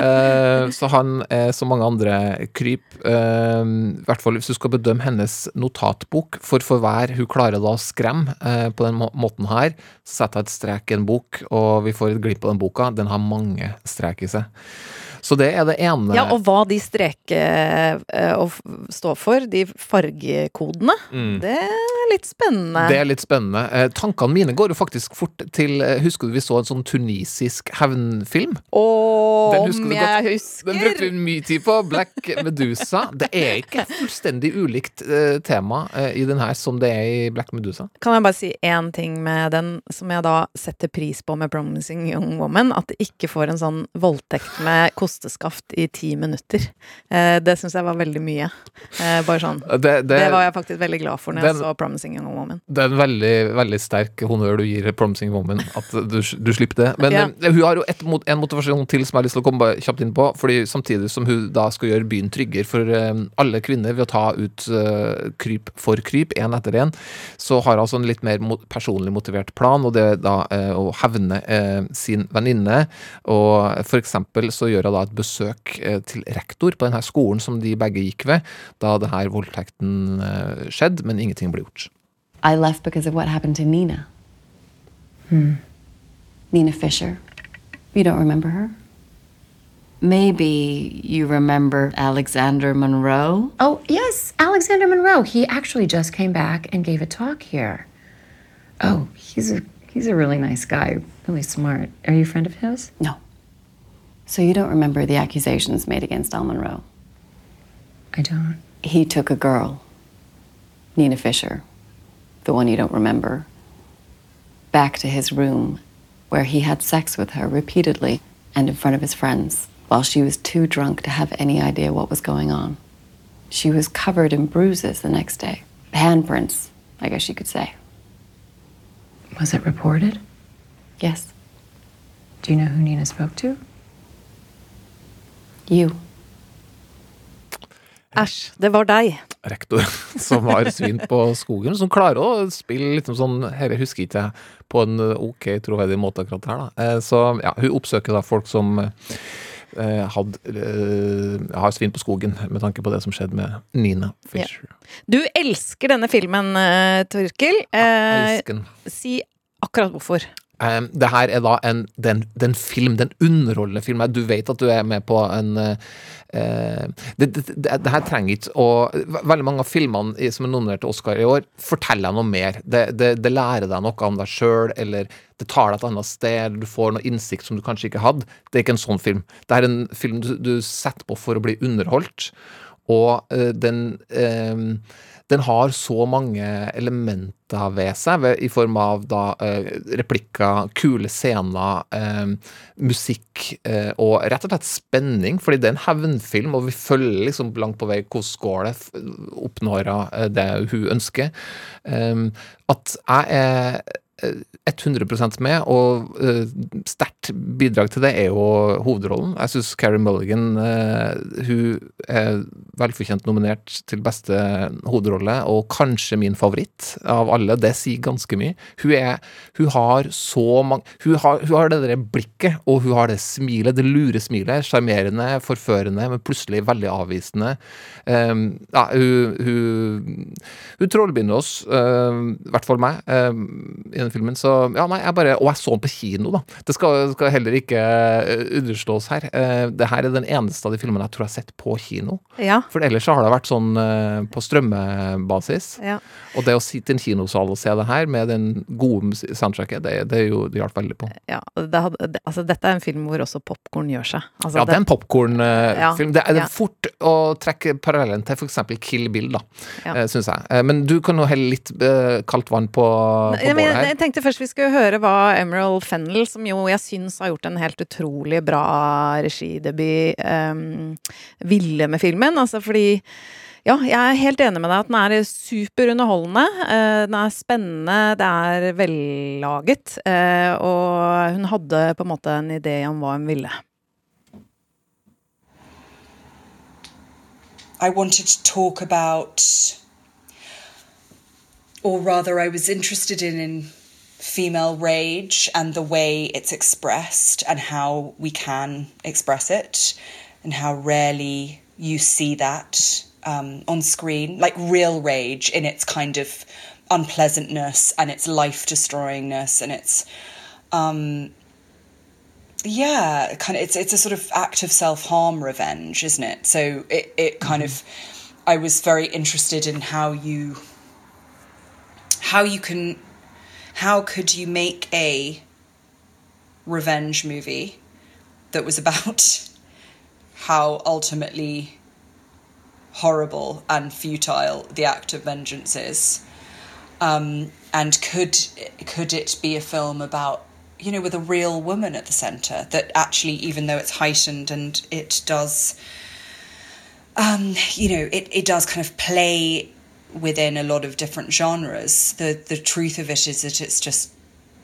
Eh, så han er som mange andre kryp. Uh, I hvert fall hvis du skal bedømme hennes notatbok, for for hver hun klarer da å skremme uh, på den må måten her, så setter jeg et strek i en bok, og vi får et glipp av den boka. Den har mange strek i seg. Så det er det ene. Ja, og hva de streker eh, og står for, de fargekodene, Mm. det er litt spennende. Det er litt spennende. Eh, tankene mine går jo faktisk fort til eh, Husker du vi så en sånn tunisisk hevnfilm? Den husker om jeg godt. husker! Den brukte vi mye tid på. Black Medusa. Det er ikke fullstendig ulikt eh, tema eh, i den her som det er i Black Medusa. Kan jeg bare si én ting med den som jeg da setter pris på med 'Promising Young Woman'? At det ikke får en sånn voldtekt med kosteskaft i ti minutter. Eh, det syns jeg var veldig mye. Eh, bare sånn. Det, det, Det var jeg faktisk veldig glad for når den- jeg så 'Promising Young Woman'. det er en veldig veldig sterk honnør du gir Promising Woman, at du, du slipper det. Men Ja. eh, hun har jo et, en motivasjon til som jeg har lyst til å komme kjapt inn på. Fordi Samtidig som hun da skal gjøre byen tryggere for alle kvinner ved å ta ut kryp for kryp, én etter én, så har hun altså en litt mer personlig motivert plan, og det er da å hevne sin venninne. Og for eksempel så gjør hun da et besøk eh, til rektor på denne skolen som de begge gikk ved, da denne voldtekten eh, skjedde, men ingenting ble gjort. I left because of what happened to Nina. Hmm. Nina Fisher. You don't remember her? Maybe you remember Alexander Monroe? Oh, yes, Alexander Monroe. He actually just came back and gave a talk here. Oh, he's a he's a really nice guy, really smart. Are you a friend of his? No. So you don't remember the accusations made against Al Monroe? I don't. He took a girl, Nina Fisher, the one you don't remember, back to his room where he had sex with her repeatedly and in front of his friends while she was too drunk to have any idea what was going on. She was covered in bruises the next day. Handprints, I guess you could say. Was it reported? Yes. Do you know who Nina spoke to? You. Æsj, det var deg. rektor som har svin på skogen, som klarer å spille litt sånn Dette husker ikke jeg på en ok troverdig måte akkurat her, da. Eh, Så ja, hun oppsøker da folk som eh, hadde, eh, har svin på skogen, med tanke på det som skjedde med Nina Fisher. Du elsker denne filmen, Torkel. Eh, Elsker den. si akkurat hvorfor. Um, det her er da en, den, den film, den underholdende film. Du vet at du er med på en uh, det, det, det, det her trenger ikke å Veldig mange av filmene som er nominert til Oscar i år, forteller deg noe mer. Det, lærer deg noe om deg sjøl, eller det tar deg et annet sted, du får noe innsikt som du kanskje ikke hadde. Det er ikke en sånn film. Det er en film du, du setter på for å bli underholdt, og uh, den um, den har så mange elementer ved seg, ved, i form av da eh, replikker, kule scener, eh, musikk eh, og rett og slett spenning, fordi det er en hevnfilm, og vi følger liksom langt på vei hvordan går oppnår eh, det hun ønsker. Eh, at jeg er 100% med, og uh, sterkt bidrag til det er jo hovedrollen. Jeg syns Carrie Mulligan uh, hun er velfortjent nominert til beste hovedrolle, og kanskje min favoritt av alle. Det sier ganske mye. Hun er Hun har så mange Hun har, hun har det der blikket, og hun har det smilet, det lure smilet. Sjarmerende, forførende, men plutselig veldig avvisende. Um, ja, hun, hun, hun trollbinder oss, i uh, hvert fall meg, i i den filmen. Så ja, nei, jeg bare Og jeg så den på kino, da. Det skal, skal heller ikke uh, underslås her. Uh, det her er den eneste av de filmene jeg tror jeg har sett på kino. Ja, For ellers så har det vært sånn eh, på strømmebasis. Ja. Og det å sitte i en kinosal og se det her med den gode soundtracket, det, det, jo, det hjalp veldig på. Ja, det hadde, det, altså, dette er en film hvor også popkorn gjør seg. Altså, ja, det er en popkornfilm. Det er fort å trekke parallellen til f.eks. Kill Bill, da, Ja. syns jeg. Eh, Men du kan jo helle litt eh, kaldt vann på, på bålet her. jeg tenkte først vi skulle høre hva Emerald Fennell, som jo jeg syns har gjort en helt utrolig bra regidebut, um, ville med filmen. Altså fordi ja, jeg er helt enig med deg at den er superunderholdende. eh, den er spennende, det er vellaget. eh, og hun hadde på en måte en idé om hva hun ville. I wanted to talk about, or rather, I female rage and the way it's expressed and how we can express it and how rarely you see that um, on screen, like real rage in its kind of unpleasantness and its life destroyingness and its um, yeah, kind of. It's it's a sort of act of self harm revenge, isn't it? So it it kind of. I was very interested in how you. How you can, how could you make a revenge movie that was about (laughs) how ultimately horrible and futile the act of vengeance is, um, and could could it be a film about you know, with a real woman at the centre, that actually, even though it's heightened and it does, um, you know, it, it does kind of play within a lot of different genres, the, the truth of it is that it's just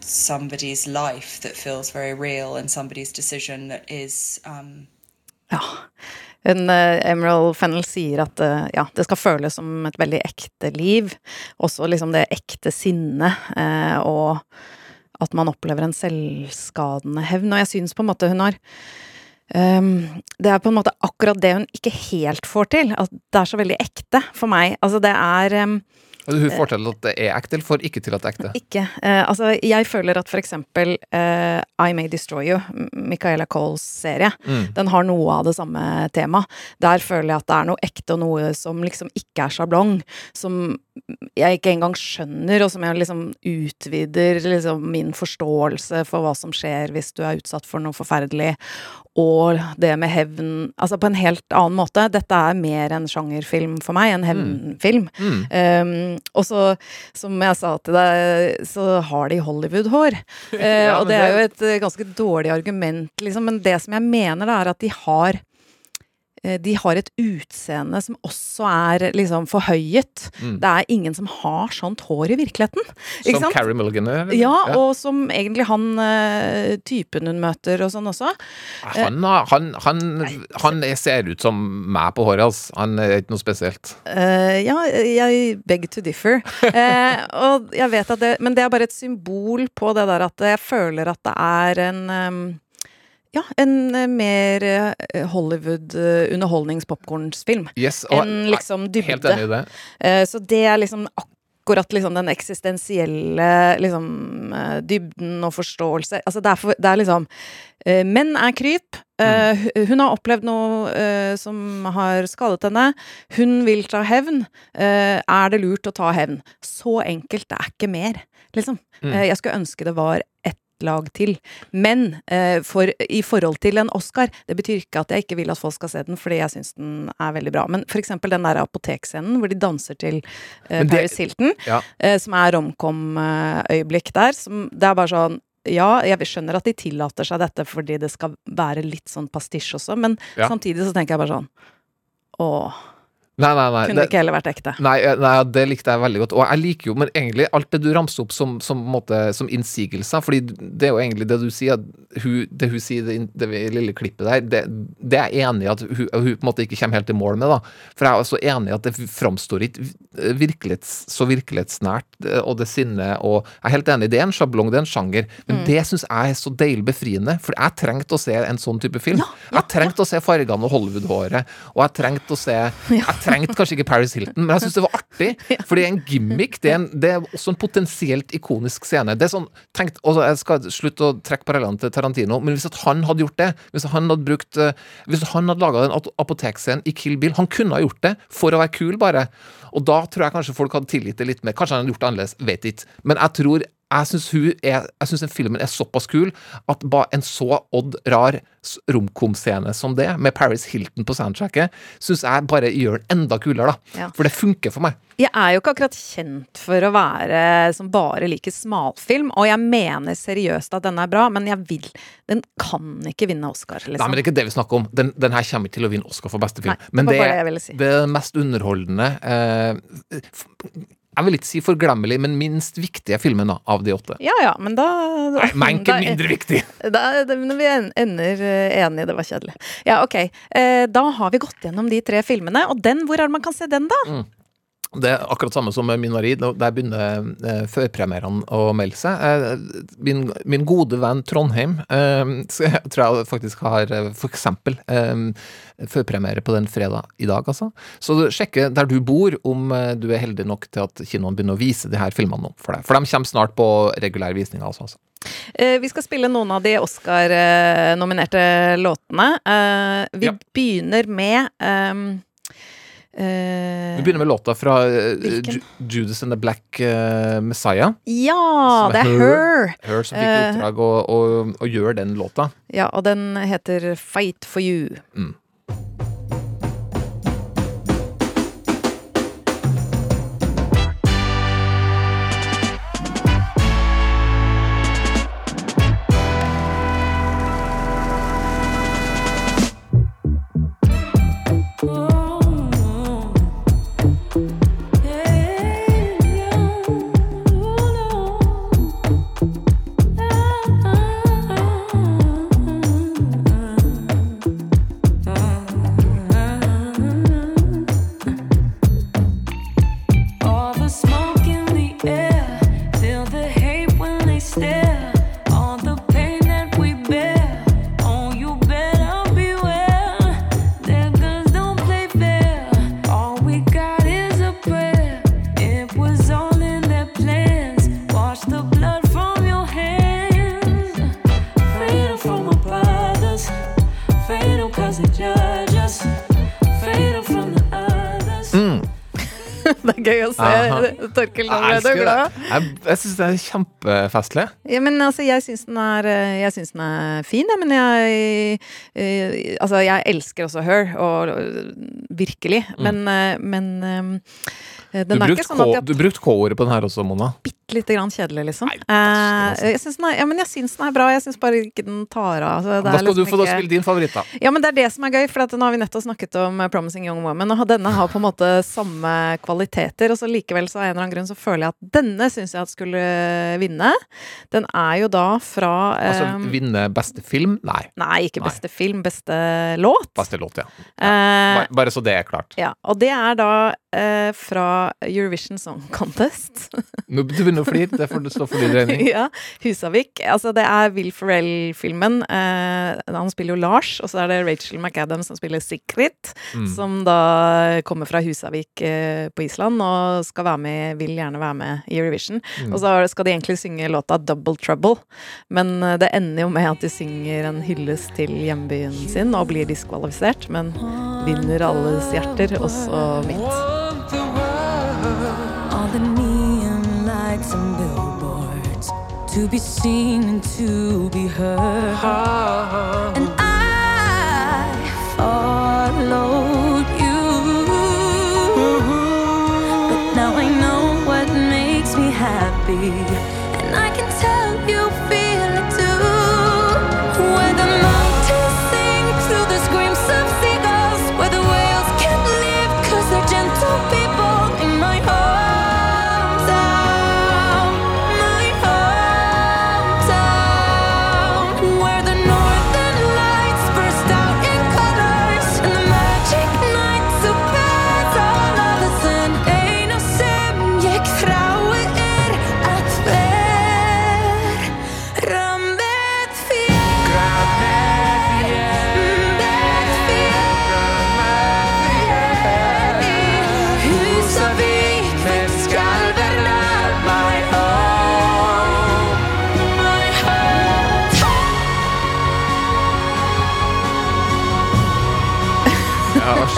somebody's life that feels very real and somebody's decision that is um, Ja. En, uh, Emerald Fennell sier at uh, ja, det skal føles som et veldig ekte liv. Også liksom det ekte sinnet, uh, og at man opplever en selvskadende hevn. Og jeg syns på en måte hun har ehm, Det er på en måte akkurat det hun ikke helt får til. At det er så veldig ekte for meg. Altså, det er ehm, Hun får til at det er ekte, eller får ikke til at det er ekte? ikke. Uh, altså, jeg føler at for eksempel uh, I May Destroy You, Michaela Coles serie, Mm. den har noe av det samme temaet. Der føler jeg at det er noe ekte og noe som liksom ikke er sjablong. Som jeg ikke engang skjønner, og som jeg liksom utvider liksom min forståelse for hva som skjer hvis du er utsatt for noe forferdelig. Og det med hevn Altså på en helt annen måte. Dette er mer en sjangerfilm for meg, en hevnfilm. Mm. Um, og så, som jeg sa til deg, så har de Hollywood-hår. Uh, (laughs) Ja, og det er jo et ganske dårlig argument, liksom. Men det som jeg mener, da, er at de har de har et utseende som også er liksom forhøyet. Mm. Det er ingen som har sånt hår i virkeligheten. Som sant? Carrie Mulligan gjør? eller? Ja, og som egentlig han eh, typen hun møter og sånn også. Han, han, han, han ser ut som meg på håret, altså. Han er ikke noe spesielt. Eh, ja, jeg beg to differ. Eh, og jeg vet at det Men det er bare et symbol på det der at jeg føler at det er en ehm, ja, en eh, mer eh, Hollywood eh, underholdnings-popkornsfilm Yes, enn liksom dybde. Helt enig i det. Så det er liksom akkurat liksom den eksistensielle liksom dybden og forståelse Altså det er, for, det er liksom Menn er kryp. Mm. hu- Hun har opplevd noe som har skadet henne. Hun vil ta hevn. Er det lurt å ta hevn? Så enkelt. Det er ikke mer, liksom. Mm. Jeg skulle ønske det var ett lag til. Men eh, for, i forhold til en Oscar, det betyr ikke at jeg ikke vil at folk skal se den, fordi jeg syns den er veldig bra. Men for eksempel den der apotekscenen hvor de danser til eh, det- Paris Hilton, Ja. eh, som er romcom-øyeblikk der. Som, det er bare sånn ja, jeg skjønner at de tillater seg dette fordi det skal være litt sånn pastisj også, men Ja. samtidig så tenker jeg bare sånn Åh, Nei, nei, nei. kunne det ikke heller vært ekte? Nei, eh, nei, det likte jeg veldig godt. Og jeg liker jo men egentlig alt det du ramser opp som, som, måte, som innsigelser, fordi det er jo egentlig det du sier, at hun, det hun sier det, det lille klippet der, det, det er jeg enig i at hun, hun på en måte ikke kommer helt i mål med, da. For jeg er også enig i at det framstår ikke virkelighets, så virkelighetsnært, eh, og det sinnet og Jeg er helt enig, det er en sjablong, det er en sjanger, men Mm. det syns jeg er så deilig befriende, for jeg trengte å se en sånn type film. jeg trengte å se fargene og Hollywood-håret, og jeg trengte å se (laughs) Jeg trengte kanskje ikke Paris Hilton, men jeg syns det var artig, (laughs) for det er en gimmick. Det er, en, det er også en potensielt ikonisk scene. Det er sånn, tenkt, og Jeg skal slutte å trekke parallellen til Tarantino, men hvis han hadde gjort det, hvis han hadde brukt eh, Hvis han hadde laga den apotekscenen i Kill Bill Han kunne ha gjort det for å være kul, bare. Og da tror jeg kanskje folk hadde tilgitt det litt mer. Kanskje han hadde gjort det annerledes, vet ikke. Men jeg tror jeg syns er Jeg den filmen er såpass kul at bare en så odd rar romkom-scene som det, med Paris Hilton på soundtracket, syns jeg bare gjør den enda kulere, da. Ja. For det funker for meg. Jeg er jo ikke akkurat kjent for å være som bare liker smalfilm, og jeg mener seriøst at den er bra, men jeg vil Den kan ikke vinne Oscar, liksom. Nei, men det er ikke det vi snakker om. Den, den her kommer ikke til å vinne Oscar for beste film. Nei, men det, det er si. det mest underholdende eh, Jeg vil ikke si forglemmelig, men minst viktige filmen da, av de åtte. Ja ja, men da Nei, men ikke da- mindre viktig! Da, da, når vi ender eh, enige, det var kjedelig. Ja, ok. Eh, da har vi gått gjennom de tre filmene, og den, hvor er det man kan se den, da? Mm. Det er akkurat samme som med Minarid. Der begynner eh, førpremierene å melde seg. Eh, min, min gode venn Trondheim eh, (laughs) jeg tror jeg faktisk har eh, for eksempel eh, førpremiere på den fredag i dag, altså. Så sjekke der du bor om eh, du er heldig nok til at kinoen begynner å vise de her filmene nå for deg. For de kommer snart på regulær visning, altså. altså. Eh, vi skal spille noen av de Oscar-nominerte låtene. Eh, vi Ja. begynner med Vi begynner med låta fra eh, Hvilken? Judas and the Black eh, Messiah. Ja, det er Her! Her som fikk i Eh, oppdrag å, å, å gjøre den låta. Ja, og den heter Fight for you. Mm. Gøy å se. Torkel nå Jeg ble glad. det. Jeg, jeg syns det er kjempefestlig. Ja, men altså, jeg syns den er eh, Jeg syns den er fin, jeg, men jeg eh, Altså, jeg elsker også Her, og øh, virkelig, men, eh, men eh, Du er brukte sånn at K- jeg du K-ordet på den her også, Mona. bitte lite grann kjedelig, liksom. Eh, jeg syns den, er- ja, men jeg syns den er bra, jeg syns bare ikke den tar av. Altså, Da skal skal du liksom få ikke- spille din favoritt, da. ja, men det er det som er gøy, for nå har vi nettopp snakket om eh, Promising Young Woman, og denne har på en måte samme kvaliteter, og så likevel så av en eller annen grunn så føler jeg at denne syns jeg at skulle vinne. Den er jo da fra Altså vinne beste film? Nei. Nei, ikke beste film, beste låt. Beste låt, ja. ja. Bare, bare så det er klart. ja, og det er da eh, fra Eurovision Song Contest. (laughs) Nå Du begynner å flire, det får du stå for din regning. ja, Husavik. Altså, det er Will Ferrell-filmen. Eh, han spiller jo Lars, og så er det Rachel McAdams som spiller Sikrit, Mm. som da kommer fra Husavik eh, på Island og skal være med, vil gjerne være med i Eurovision. Mm. Og så skal de egentlig synge låta Double Trouble, men eh, det ender jo med at de synger en hyllest til hjembyen sin og blir diskvalifisert, men vinner alles hjerter, også mitt. To be seen and to be heard. And I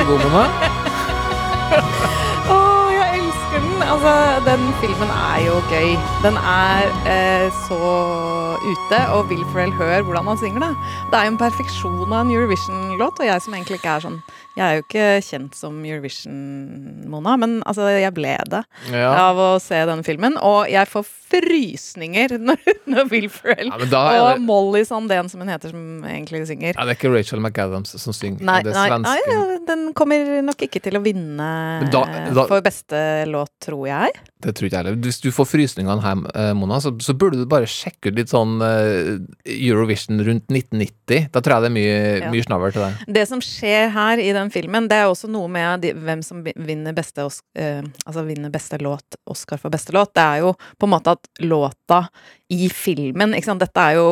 (laughs) Å, jeg elsker den! Altså, den filmen er jo gøy. Den er eh, så ute, og Will Ferrell hører hvordan han synger da. Det er jo en perfeksjon av en Eurovision-låt, og jeg som egentlig ikke er sånn Jeg er jo ikke kjent som Eurovision-Mona, men altså, jeg ble det Ja. av å se den filmen. Og jeg får frysninger når, når Will Ferrell Ja, da og det- Molly Sandén, som hun heter, som egentlig synger. Ja, det er ikke Rachel McAdams som synger. Nei, det er nei, ja, den kommer nok ikke til å vinne da- da- for beste låt, tror jeg. Det tror ikke jeg heller. Hvis du får frysningene her, eh, Mona, så, så burde du bare sjekke ut litt sånn eh, Eurovision rundt 1990. Da tror jeg det er mye, Ja. mye snavl til deg. Det som skjer her i den filmen, det er også noe med de, hvem som vinner beste, eh, altså vinner beste låt, Oscar for beste låt. Det er jo på en måte at låta i filmen, ikke sant, dette er jo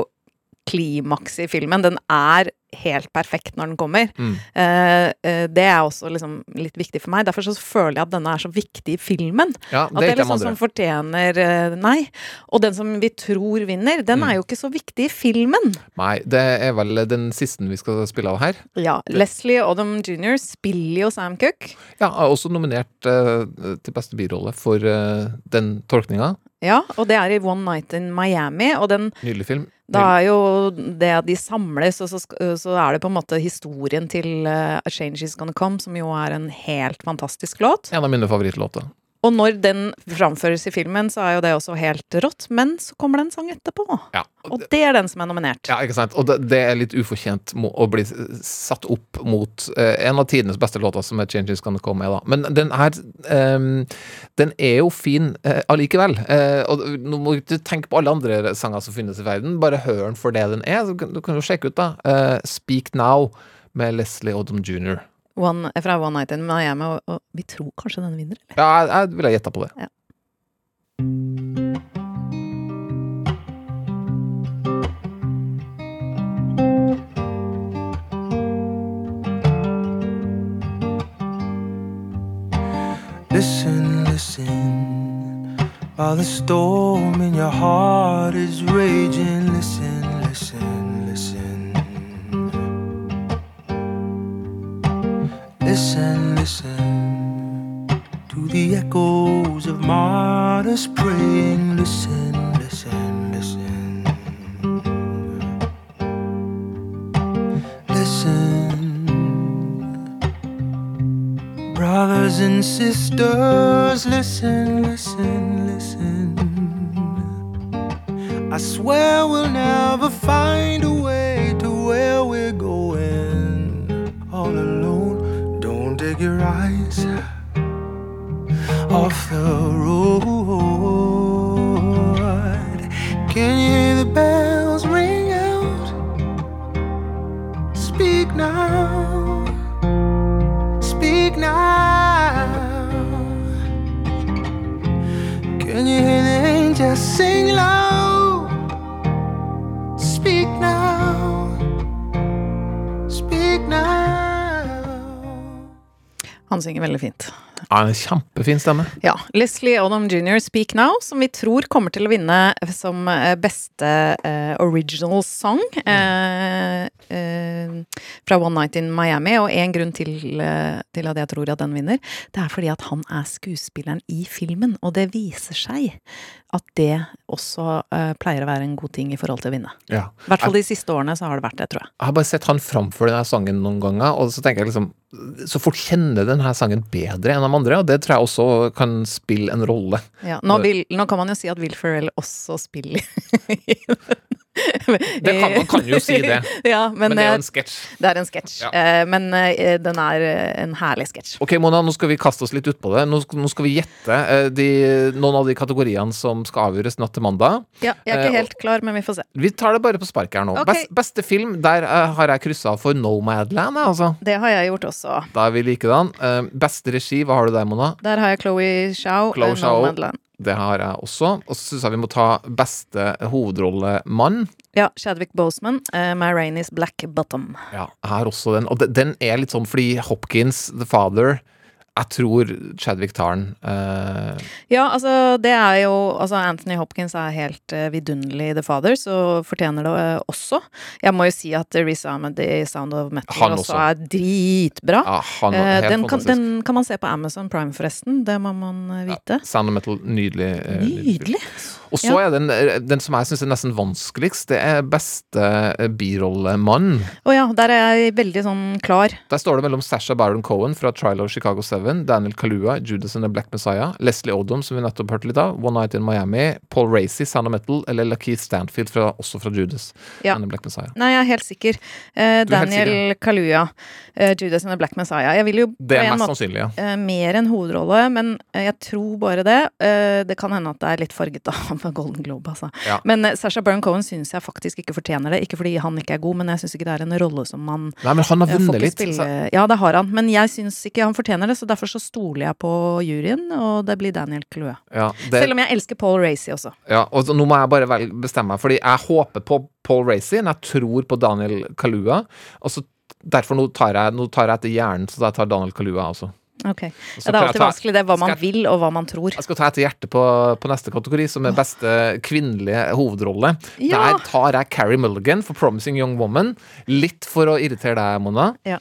klimaks i filmen. Den er helt perfekt når den kommer. Mm. Eh, eh, det er også liksom litt viktig for meg. Derfor så føler jeg at denne er så viktig i filmen. Ja, at det det er liksom som fortjener eh, Nei. Og den som vi tror vinner, den Mm. er jo ikke så viktig i filmen. Nei, det er vel den siste vi skal spille av her. Ja, Leslie Odom jr. spiller jo Sam Cook. Ja, er også nominert uh, til beste birolle for uh, den tolkninga. Ja, og det er i One Night in Miami, og den Nydelig film. Da er jo det at de samles, og så, så er det på en måte historien til uh, A Change Is Gonna Come, som jo er en helt fantastisk låt. En av mine favorittlåter. Og når den framføres i filmen, så er jo det også helt rått, men så kommer det en sang etterpå. Ja. Og det er den som er nominert. Ja, ikke sant? Og det, det er litt ufortjent å bli satt opp mot eh, en av tidenes beste låter, som er 'Changes Gonna Come'. Med, da. Men den her ehm, Den er jo fin eh, allikevel. Eh, og nå må du tenke på alle andre sanger som finnes i verden, bare hør den for det den er. Så kan, du kan jo sjekke ut, da. eh, 'Speak Now' med Leslie Odom jr. One, fra One Night in Miami, og, og vi tror kanskje den vinner, eller? Ja, jeg, jeg ville gjetta på det. Ja. Listen, listen, while the storm in your heart is raging. Listen, listen, Listen, listen to the echoes of martyrs praying. Listen, listen, listen. Listen. Brothers and sisters, listen, listen, listen. I swear we'll Han synger veldig fint. Ja, en kjempefin stemme. Ja. Leslie Odom jr. Speak Now, som vi tror kommer til å vinne som eh, beste uh, original song uh, uh, fra One Night in Miami. Og en grunn til, til at jeg tror at den vinner, det er fordi at han er skuespilleren i filmen. Og det viser seg at det også uh, pleier å være en god ting i forhold til å vinne. Ja. I hvert fall de siste årene så har det vært det, tror jeg. Jeg har bare sett han framføre denne sangen noen ganger, og så tenker jeg liksom Så folk kjenner denne sangen bedre enn de andre, og det tror jeg også kan spille en rolle. Ja, nå, vil, nå kan man jo si at Will Ferrell også spiller i (laughs) Det kan, man kan jo si det. (laughs) ja, men, Men det er jo eh, en sketsj. Det er en sketsj. Ja. Eh, men eh, den er en herlig sketsj. Ok, Mona, nå skal vi kaste oss litt utpå det. Nå nå skal vi gjette de, noen av de kategoriene som skal avgjøres natt til mandag. Ja, jeg er ikke helt klar, men vi får se. Vi tar det bare på sparket her nå. Okay. Best, beste film, der har jeg kryssa for Nomadland, altså. Det har jeg gjort også. Da er vi likedan. Beste regi, hva har du der, Mona? Der har jeg Chloé Chau. Chloe. Nomadland. Det har jeg også. Og så syns jeg vi må ta beste hovedrollemann. Ja, Chadwick Boseman. Uh, My Rain Is Black Bottom. Ja, jeg har også den. Og den er litt sånn fordi Hopkins, The Father jeg tror Chadwick tar den. Uh... Ja, altså det er jo Altså Anthony Hopkins er helt uh, vidunderlig i The Father, så fortjener det uh, også. Jeg må jo si at Riz Ahmed i Sound of Metal Han også også. er dritbra. Ja, han Eh, den, kan, den kan man se på Amazon Prime, forresten. Det må man eh, vite. Sound of Metal, nydelig. eh, Nydelig. Og så Ja. er den, den som jeg syns er nesten vanskeligst, det er beste eh, birollemann. Å ja, der er jeg veldig sånn klar. Der står det mellom Sasha Baron Cohen fra Trial of Chicago 7, Daniel Kalua, Judas and the Black Messiah, Leslie Odom, som vi nettopp hørte litt av, One Night in Miami, Paul Racy, Sound of Metal, eller Lakeith Stanfield, fra, også fra Judas Ja. and the Black Messiah. Nei, jeg er helt sikker. Eh, er helt Daniel Kalua, eh, Judas and the Black Messiah. Jeg vil jo Det er mest måte- sannsynlig, ja. eh, mer enn hovedrolle, men eh, jeg tror bare det. Eh, det kan hende at det er litt farget av (laughs) Golden Globe, altså. Ja. Men Sasha Sacha Baron Cohen syns jeg faktisk ikke fortjener det. Ikke fordi han ikke er god, men jeg syns ikke det er en rolle som man Nei, men han har eh, vunnet litt. spille- Ja, det har han, men jeg syns ikke han fortjener det, så derfor så stoler jeg på juryen, og det blir Daniel Kaluuya. Ja, det, Selv om jeg elsker Paul Racy også. ja, og nå må jeg bare bestemme meg, fordi jeg håper på Paul Racy, men jeg tror på Daniel Kalua. Og så derfor nå tar jeg, nå tar jeg etter hjernen, så jeg tar Daniel Kalua også. Ok. Ja, det er alltid ta- vanskelig det, hva man jeg- vil, og hva man tror. Jeg skal ta etter hjertet på, på neste kategori, som er beste kvinnelige hovedrolle. Ja. Der tar jeg Carrie Mulligan for 'Promising Young Woman'. Litt for å irritere deg, Mona. Ja.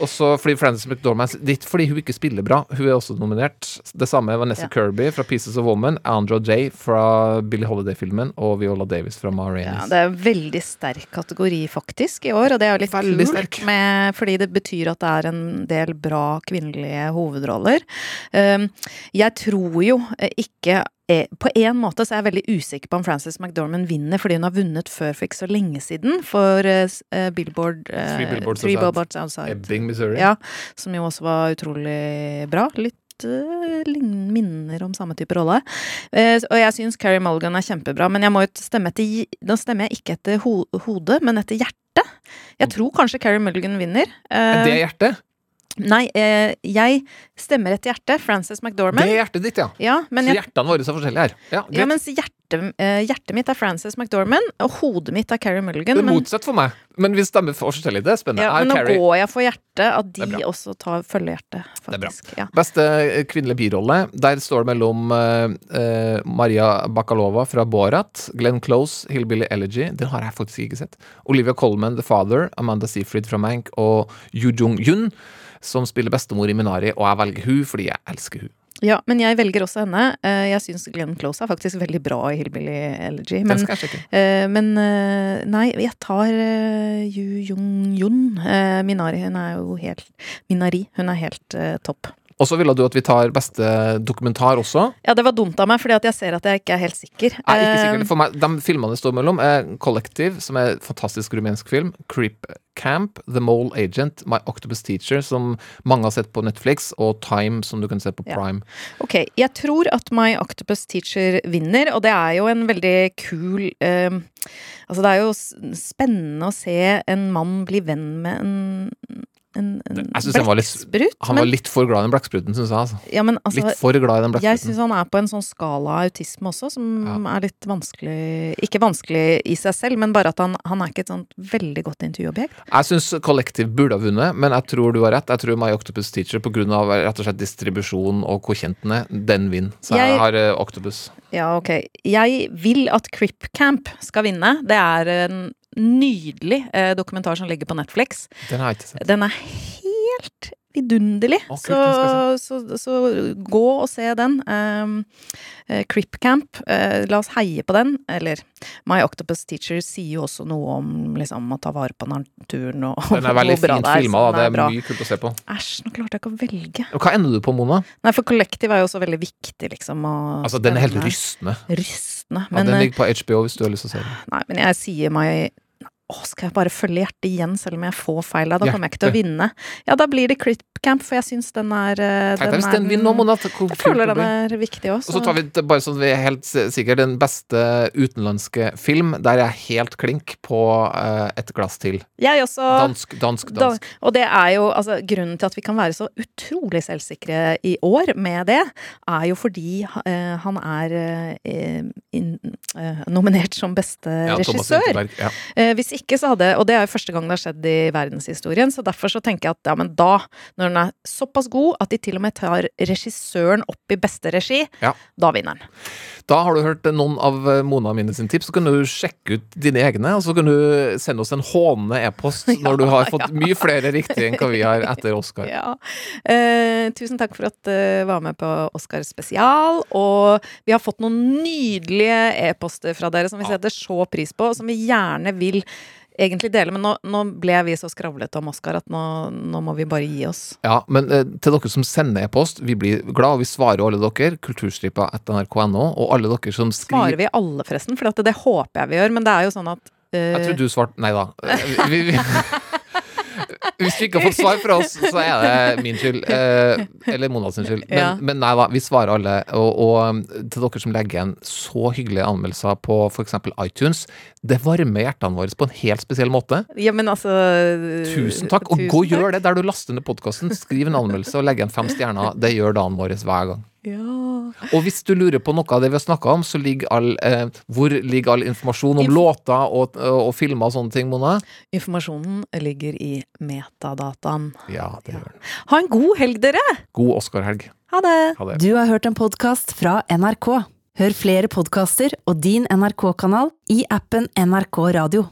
Og så fordi Frances McDormand Litt fordi hun ikke spiller bra. Hun er også nominert. Det samme er Vanessa Ja. Kirby fra 'Pieces of Woman', Andra Day fra Billie Holiday-filmen og Viola Davis fra Marianne. Ja, det er en veldig sterk kategori faktisk i år, og det er jo litt Veldig kult, med, fordi det betyr at det er en del bra kvinnelige hovedroller. Um, jeg tror jo eh, ikke På en måte så er jeg veldig usikker på om Frances McDormand vinner, fordi hun har vunnet før for ikke så lenge siden, for uh, eh, Billboard uh, Three Billboards Three Outside. Billboards Outside. Ebbing, Missouri. Ja, som jo også var utrolig bra. Litt eh, minner om samme type rolle. Eh, og jeg syns Carrie Mulligan er kjempebra, men jeg må jo stemme etter Nå stemmer jeg ikke etter ho hodet, men etter hjertet. Jeg tror kanskje Carrie Mulligan vinner. Eh, Er det hjertet? Nei, eh, jeg stemmer etter hjertet. Frances McDormand. Det er hjertet ditt, ja. Ja, men så jeg, hjertene våre er forskjellige her. Ja, greit. ja, mens hjertet, eh, hjertet mitt er Frances McDormand, og hodet mitt er Carrie Mulligan. det er motsatt for meg. Men vi stemmer forskjellig. Det er spennende. ja, men nå Carrie. går jeg for hjertet, at de også tar, følger hjertet, er faktisk. Ja. Beste eh, kvinnelige birolle. Der står det mellom uh, Maria Bakalova fra Borat, Glenn Close, Hillbilly Elegy. Den har jeg faktisk ikke sett. Olivia Colman, The Father, Amanda Seyfried fra Mank og Yu Jung-yun, som spiller bestemor i Minari. Og jeg velger hun fordi jeg elsker hun. Ja, men jeg velger også henne. Eh, Jeg syns Glenn Close er faktisk veldig bra i Hillbilly Elegy. Men, Den skal jeg eh, men eh, nei, jeg tar Yu Jung-yun. Eh, Minari, hun er jo helt Minari, hun er helt topp. Og så ville du at vi tar beste dokumentar også. Ja, det var dumt av meg, fordi jeg ser at jeg ikke er helt sikker. Er ikke Eh, sikker. For meg, De filmene det står mellom, er Collective, som er en fantastisk rumensk film. Creep Camp, The Mole Agent, My Octopus Teacher, som mange har sett på Netflix, og Time, som du kan se på Ja. Prime. Ok, jeg tror at My Octopus Teacher vinner, og det er jo en veldig kul uh, Altså, det er jo spennende å se en mann bli venn med en en, en Jeg synes han var litt, blekksprut. han var litt for glad i den blekkspruten, syns jeg. Altså. Ja, men altså, litt for glad i den Jeg blekkspruten. syns han er på en sånn skala av autisme også, som er litt vanskelig Ikke vanskelig i seg selv, men bare at han, han er ikke et sånt veldig godt intervjuobjekt. Jeg syns Kollektiv burde ha vunnet, men jeg tror du har rett. Jeg tror My Octopus Teacher, av rett og slett distribusjon og hvor kjent den er, den vinner. Så jeg, Jeg- har eh, Octopus. Ja, ok. Jeg vil at Crip Camp skal vinne. Det er en nydelig eh, dokumentar som ligger på Netflix. Den har jeg ikke sett. Den er helt vidunderlig. Oh, så, så, så gå og se den. Um, uh, Crip Camp, eh, la oss heie på den. Eller My Octopus Teacher sier jo også noe om liksom, å ta vare på naturen og Den er veldig fint filma, da. Det er, er mye kult å se på. Æsj, nå klarte jeg ikke å velge. Og hva ender du på, Mona? Nei, for Collective er jo også veldig viktig, liksom. Altså, den er helt rystende. rystende. Men, Ja, den ligger på HBO hvis du har lyst til å se den. Nei, men jeg sier meg Å, skal jeg bare følge hjertet igjen, selv om jeg får feil? Da kommer jeg ikke til å vinne. Ja, da blir det Crit Camp, for jeg syns den er eh, hvis er den vinner nå, Mona. Jeg føler den er viktig òg. Og så tar vi bare sånn vi er helt sikre den beste utenlandske film. Der er jeg helt klink på uh, et glass til. Jeg også. Dansk, dansk, Da, dansk. og det er jo altså Grunnen til at vi kan være så utrolig selvsikre i år med det, er jo fordi uh, han er uh, in, nominert som beste Ja, regissør. Ja. Hvis ikke så hadde Og det er jo første gang det har skjedd i verdenshistorien, så derfor så tenker jeg at ja, men da, når den er såpass god at de til og med tar regissøren opp i beste regi, Ja. da vinner den. Da har du hørt noen av eh, Mona mine sin tips, så kan du sjekke ut dine egne, og så kan du sende oss en hånende e-post (laughs) når du har fått (laughs) mye flere riktige enn hva vi har etter Oscar. Ja. Eh, tusen takk for at du var med på Oscar spesial. Og vi har fått noen nydelige e-poster fra dere som vi setter så pris på, og som vi gjerne vil egentlig dele. Men nå, nå ble vi så skravlete om Oskar at nå, nå må vi bare gi oss. Ja, men eh, til dere som sender e-post, vi blir glad, og vi svarer alle dere. Kulturstripa etter nrk.no, og alle dere som skriver Svarer vi alle, forresten? For det håper jeg vi gjør. Men det er jo sånn at eh, Jeg tror du svarte Nei da. (laughs) Vi, vi, hvis vi ikke har fått svar fra oss, så er det min skyld. Eh, eller Mona sin skyld. Men, Ja. men nei da, vi svarer alle. Og, og um, til dere som legger igjen så hyggelige anmeldelser på f.eks. iTunes, det varmer hjertene våre på en helt spesiell måte. Ja, men altså Tusen takk. Og tusen gå og gjør det der du laster ned podkasten. Skriv en anmeldelse og legg igjen fem stjerner. Det gjør dagen vår hver gang. Ja. Og hvis du lurer på noe av det vi har snakka om, så ligger all, eh, hvor ligger all informasjon om Inf- låter og, og filmer og sånne ting, Mona? Informasjonen ligger i metadataen. Ja, det gjør den. Ha en god helg, dere! God Oscar-helg. Ha! Ha det. Du har hørt en podkast fra NRK. Hør flere podkaster og din NRK-kanal i appen NRK Radio.